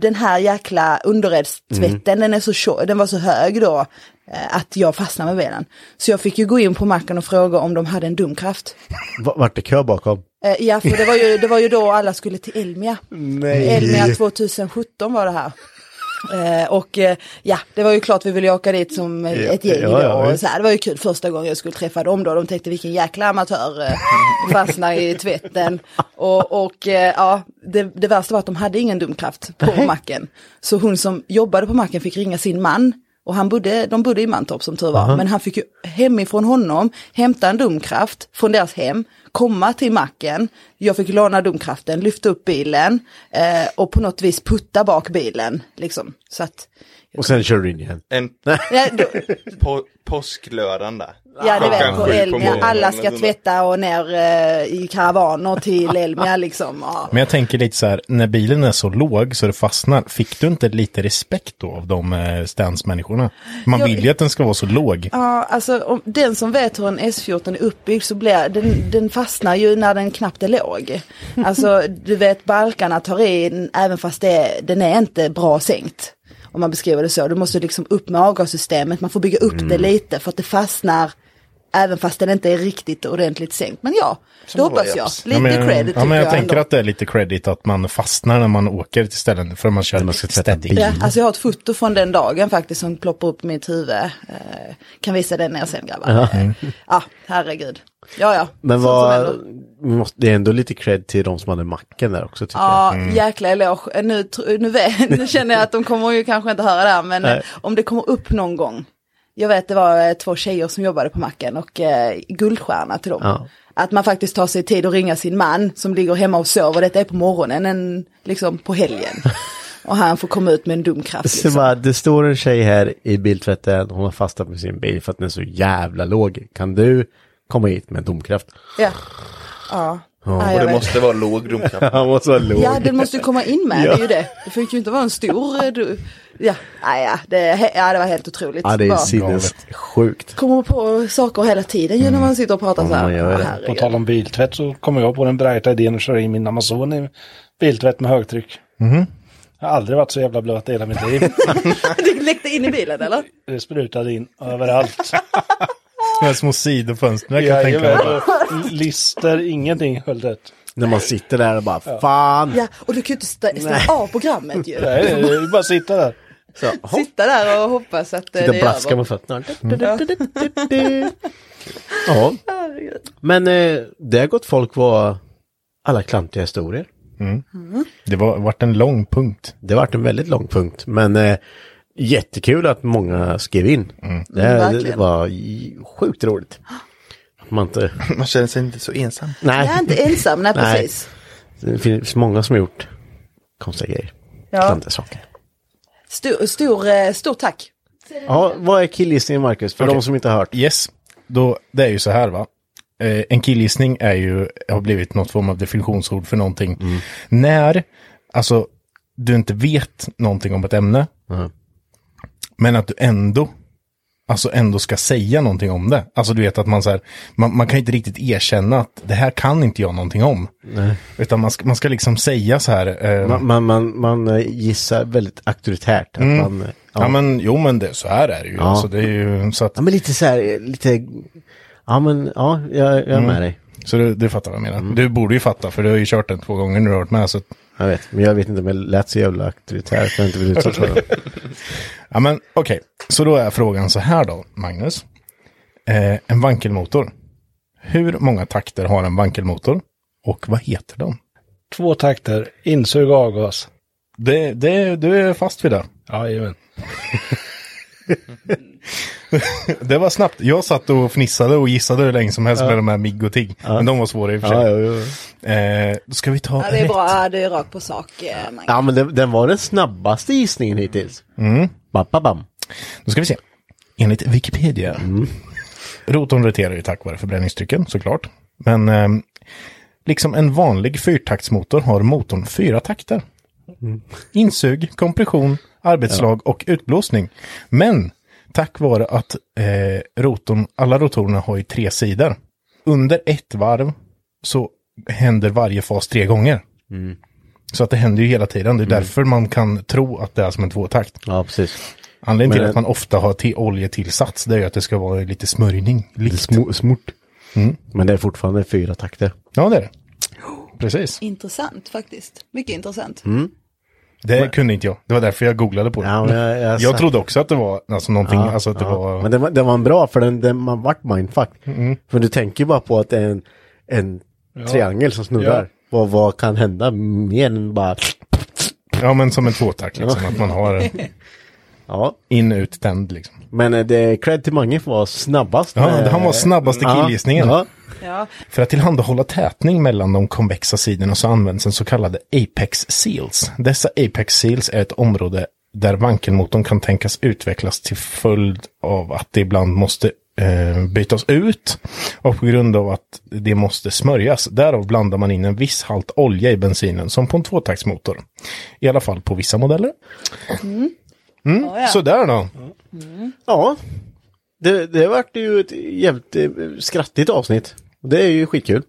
den här jäkla underredstvätten, den, är så den var så hög då. Eh, Att jag fastnade med bilen. Så jag fick ju gå in på macken och fråga om de hade en dumkraft. V- Vart det kö bakom? Eh, Ja, för det var, ju, det var ju då alla skulle till Elmia. Nej. Elmia 2017 var det här. Eh, och eh, ja, det var ju klart vi ville åka dit som Ja, ett gäng ja, ja, och så här, det var ju kul första gången jag skulle träffa dem då. De tänkte vilken jäkla amatör eh, fastna i tvätten. Och, och ja, det, det värsta var att de hade ingen dumkraft på macken. Så hon som jobbade på macken fick ringa sin man Och han bodde, de bodde i Mantorp som tur var, men han fick ju hemifrån honom hämta en domkraft från deras hem, komma till macken, jag fick låna domkraften, lyfta upp bilen eh, och på något vis putta bak bilen. Liksom. Så att, Och sen kör du in igen. En [LAUGHS] på, påsklördagen där. Ja det vet på Elmia, alla ska tvätta och ner eh, i karavaner till [LAUGHS] Elmia liksom. Ja. Men jag tänker lite så här, när bilen är så låg så det fastnar, fick du inte lite respekt då av de eh, stansmänniskorna? Man Jag- vill ju att den ska vara så låg. Ja, alltså om den som vet hur en S14 är uppbyggd så blir den, den fastnar ju när den knappt är låg. Alltså [LAUGHS] du vet balkarna tar in även fast det, den är inte bra sänkt. Om man beskriver det så. Du måste liksom upp med avgassystemet, man får bygga upp det lite för att det fastnar även fast den inte är riktigt ordentligt sänkt. Men ja, det hoppas jag. Lite ja, men, credit ja, men jag, tycker tänker att det är lite credit att man fastnar när man åker till ställen för man kör man ska tvätta bil. Ja, alltså jag har ett foto från den dagen faktiskt som ploppar upp i mitt huvud. Eh, kan visa den ner sen grabbar. Ja, ja herregud. Ja, ja. Men vad, det är ändå lite cred till de som hade macken där också tycker jag. Ja, jäkla eloge. Nu, tr- nu, vet, [LAUGHS] nu känner jag att de kommer ju kanske inte höra det här, men Nej. eh, om det kommer upp någon gång. Jag vet det var eh, två tjejer som jobbade på macken och eh, guldstjärna till dem. Ja. Att man faktiskt tar sig tid att ringa sin man som ligger hemma och sover. Detta är på morgonen, en, liksom på helgen. [LAUGHS] Och han får komma ut med en dum kraft. Liksom. bara, det står en tjej här i biltvätten, hon har fastnat med sin bil för att den är så jävla låg. Kan du komma hit med en domkraft? Ja. Ja. Ja, Och [LAUGHS] det måste vara låg domkraft. Han måste vara låg. Ja, den måste ju komma in med, det är ju det. Det får ju inte vara en stor... eh, Du... Ja, ja, ja, det, ja, det var helt otroligt. Ja, det är sinnessjukt. Kommer på saker hela tiden ju när man sitter och pratar så här. Ja, På tal om biltvätt så kommer jag på den brighta idén att köra in min Amazon i biltvätt med högtryck. Jag har aldrig varit så jävla blöt i hela mitt liv. [LAUGHS] Det läckte in i bilen eller? Det sprutade in överallt. [LAUGHS] De här små sidofönstren kan jag tänka mig. Och lister, ingenting höll rätt. När man sitter där och bara, fan. Ja, och du kan ju inte stä- stänga av programmet ju. Nej, det är bara att sitta där. Så, hopp, Sitta där och hoppas att eh, sitta och det är blaska över. med fötterna. Ja, Herregud. men eh, det har gått folk var alla klantiga historier. Det var vart en lång punkt. Det har varit en väldigt lång punkt, men eh, jättekul att många skrev in. Det, här, det verkligen. var sjukt roligt. Man inte, [LAUGHS] Man känner sig inte så ensam. nej, Jag är inte ensam, nej [LAUGHS] Nej. precis. det finns många som har gjort konstiga grejer. Ja. Saker. Stor, stor, eh, stort tack. Ja, vad är killgissningen Marcus? För Okej. de som inte har hört. Yes, då, det är ju så här va. Eh, en killgissning är ju, har blivit något form av definitionsord för någonting. När, alltså, du inte vet någonting om ett ämne, Mhm. Men att du ändå, alltså ändå ska säga någonting om det. Alltså du vet att man så här, man, man kan inte riktigt erkänna att det här kan inte jag någonting om. Utan man ska, man ska liksom säga så här. Eh, Man, man, man, man eh, gissar väldigt auktoritärt. Att man, eh, ja. men jo men det, så här är det ju. Ja. Alltså, det är ju så att, ja, men lite så här, eh, lite, ja men, ja, jag, jag är med dig. så du, du fattar vad jag menar. Du borde ju fatta för du har ju kört den två gånger när du har varit med. Så att, Jag vet, men jag vet inte om jag lät så jävla auktoritär för jag inte vill utsätta för det. [LAUGHS] Ja men okej, så då är frågan så här då, Magnus. Eh, en vankelmotor. Hur många takter har en vankelmotor? Och vad heter de? Två takter, insug och avgas. Det, det, du är fast vid det. Jajamän. [LAUGHS] [LAUGHS] Det var snabbt. Jag satt och fnissade och gissade hur länge som helst med de här MIG och TIG. Men de var svåra i och för sig. Ja, ja, ja. Eh, då ska vi ta Ja, det är rätt. bra, ja, det är rakt på sak. eh, Mange. ja men det, den var den snabbaste gissningen hittills. Mm. Bam, bam, bam. Då ska vi se. Enligt Wikipedia. Rotorn roterar ju tack vare förbränningstrycken såklart. Men eh, liksom en vanlig fyrtaktsmotor har motorn fyra takter. Insug, kompression, arbetslag och utblåsning. Men tack vare att eh, rotorn, alla rotorerna har ju tre sidor. Under ett varv så händer varje fas tre gånger. Så att det händer ju hela tiden. Det är därför man kan tro att det är som en tvåtakt. Ja, precis. Anledningen till Men- att man ofta har till oljetillsats det är ju att det ska vara lite smörjning. Likt. sm smort. Men det är fortfarande fyra takter. Ja, det är det. Precis. Intressant faktiskt. Mycket intressant. Det kunde inte jag. Det var därför jag googlade på det. Ja, men jag- jag jag trodde också att det var alltså, någonting, Ja, alltså att det ja. var... Men den var, den var en bra för den, den man vart mindfuck. För du tänker bara på att det är en, en triangel som snurrar. Vad, vad kan hända mer än bara... Ja, men som en tvåtakt liksom. Att man har... [LAUGHS] Ja, In, ut, tänd liksom. Men eh, det är cred till Mange för att vara snabbast. Ja, med- han var snabbast i killgissningen. Ja, Ja, För att tillhandahålla tätning mellan de konvexa sidorna så används en så kallade Apex Seals. Dessa Apex Seals är ett område där vankelmotorn kan tänkas utvecklas till följd av att det ibland måste eh, bytas ut och på grund av att det måste smörjas. Därav blandar man in en viss halt olja i bensinen som på en tvåtaktsmotor. I alla fall på vissa modeller. Mm. Ja, ja. Sådär då. ja. Det, det vart ju ett jävligt eh, skrattigt avsnitt. Det är ju skitkul.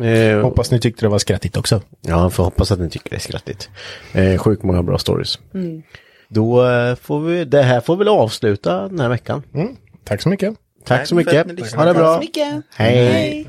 Eh, Hoppas ni tyckte det var skrattigt också. Ja, får hoppas att ni tycker det är skrattigt. Eh, sjukt många bra stories. Då eh, får vi, det här får väl avsluta den här veckan. Mm. Tack så mycket. Tack Tack så mycket. Ha det bra. mycket. Hej. Hej.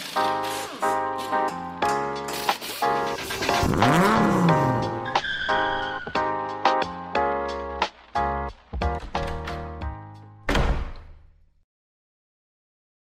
you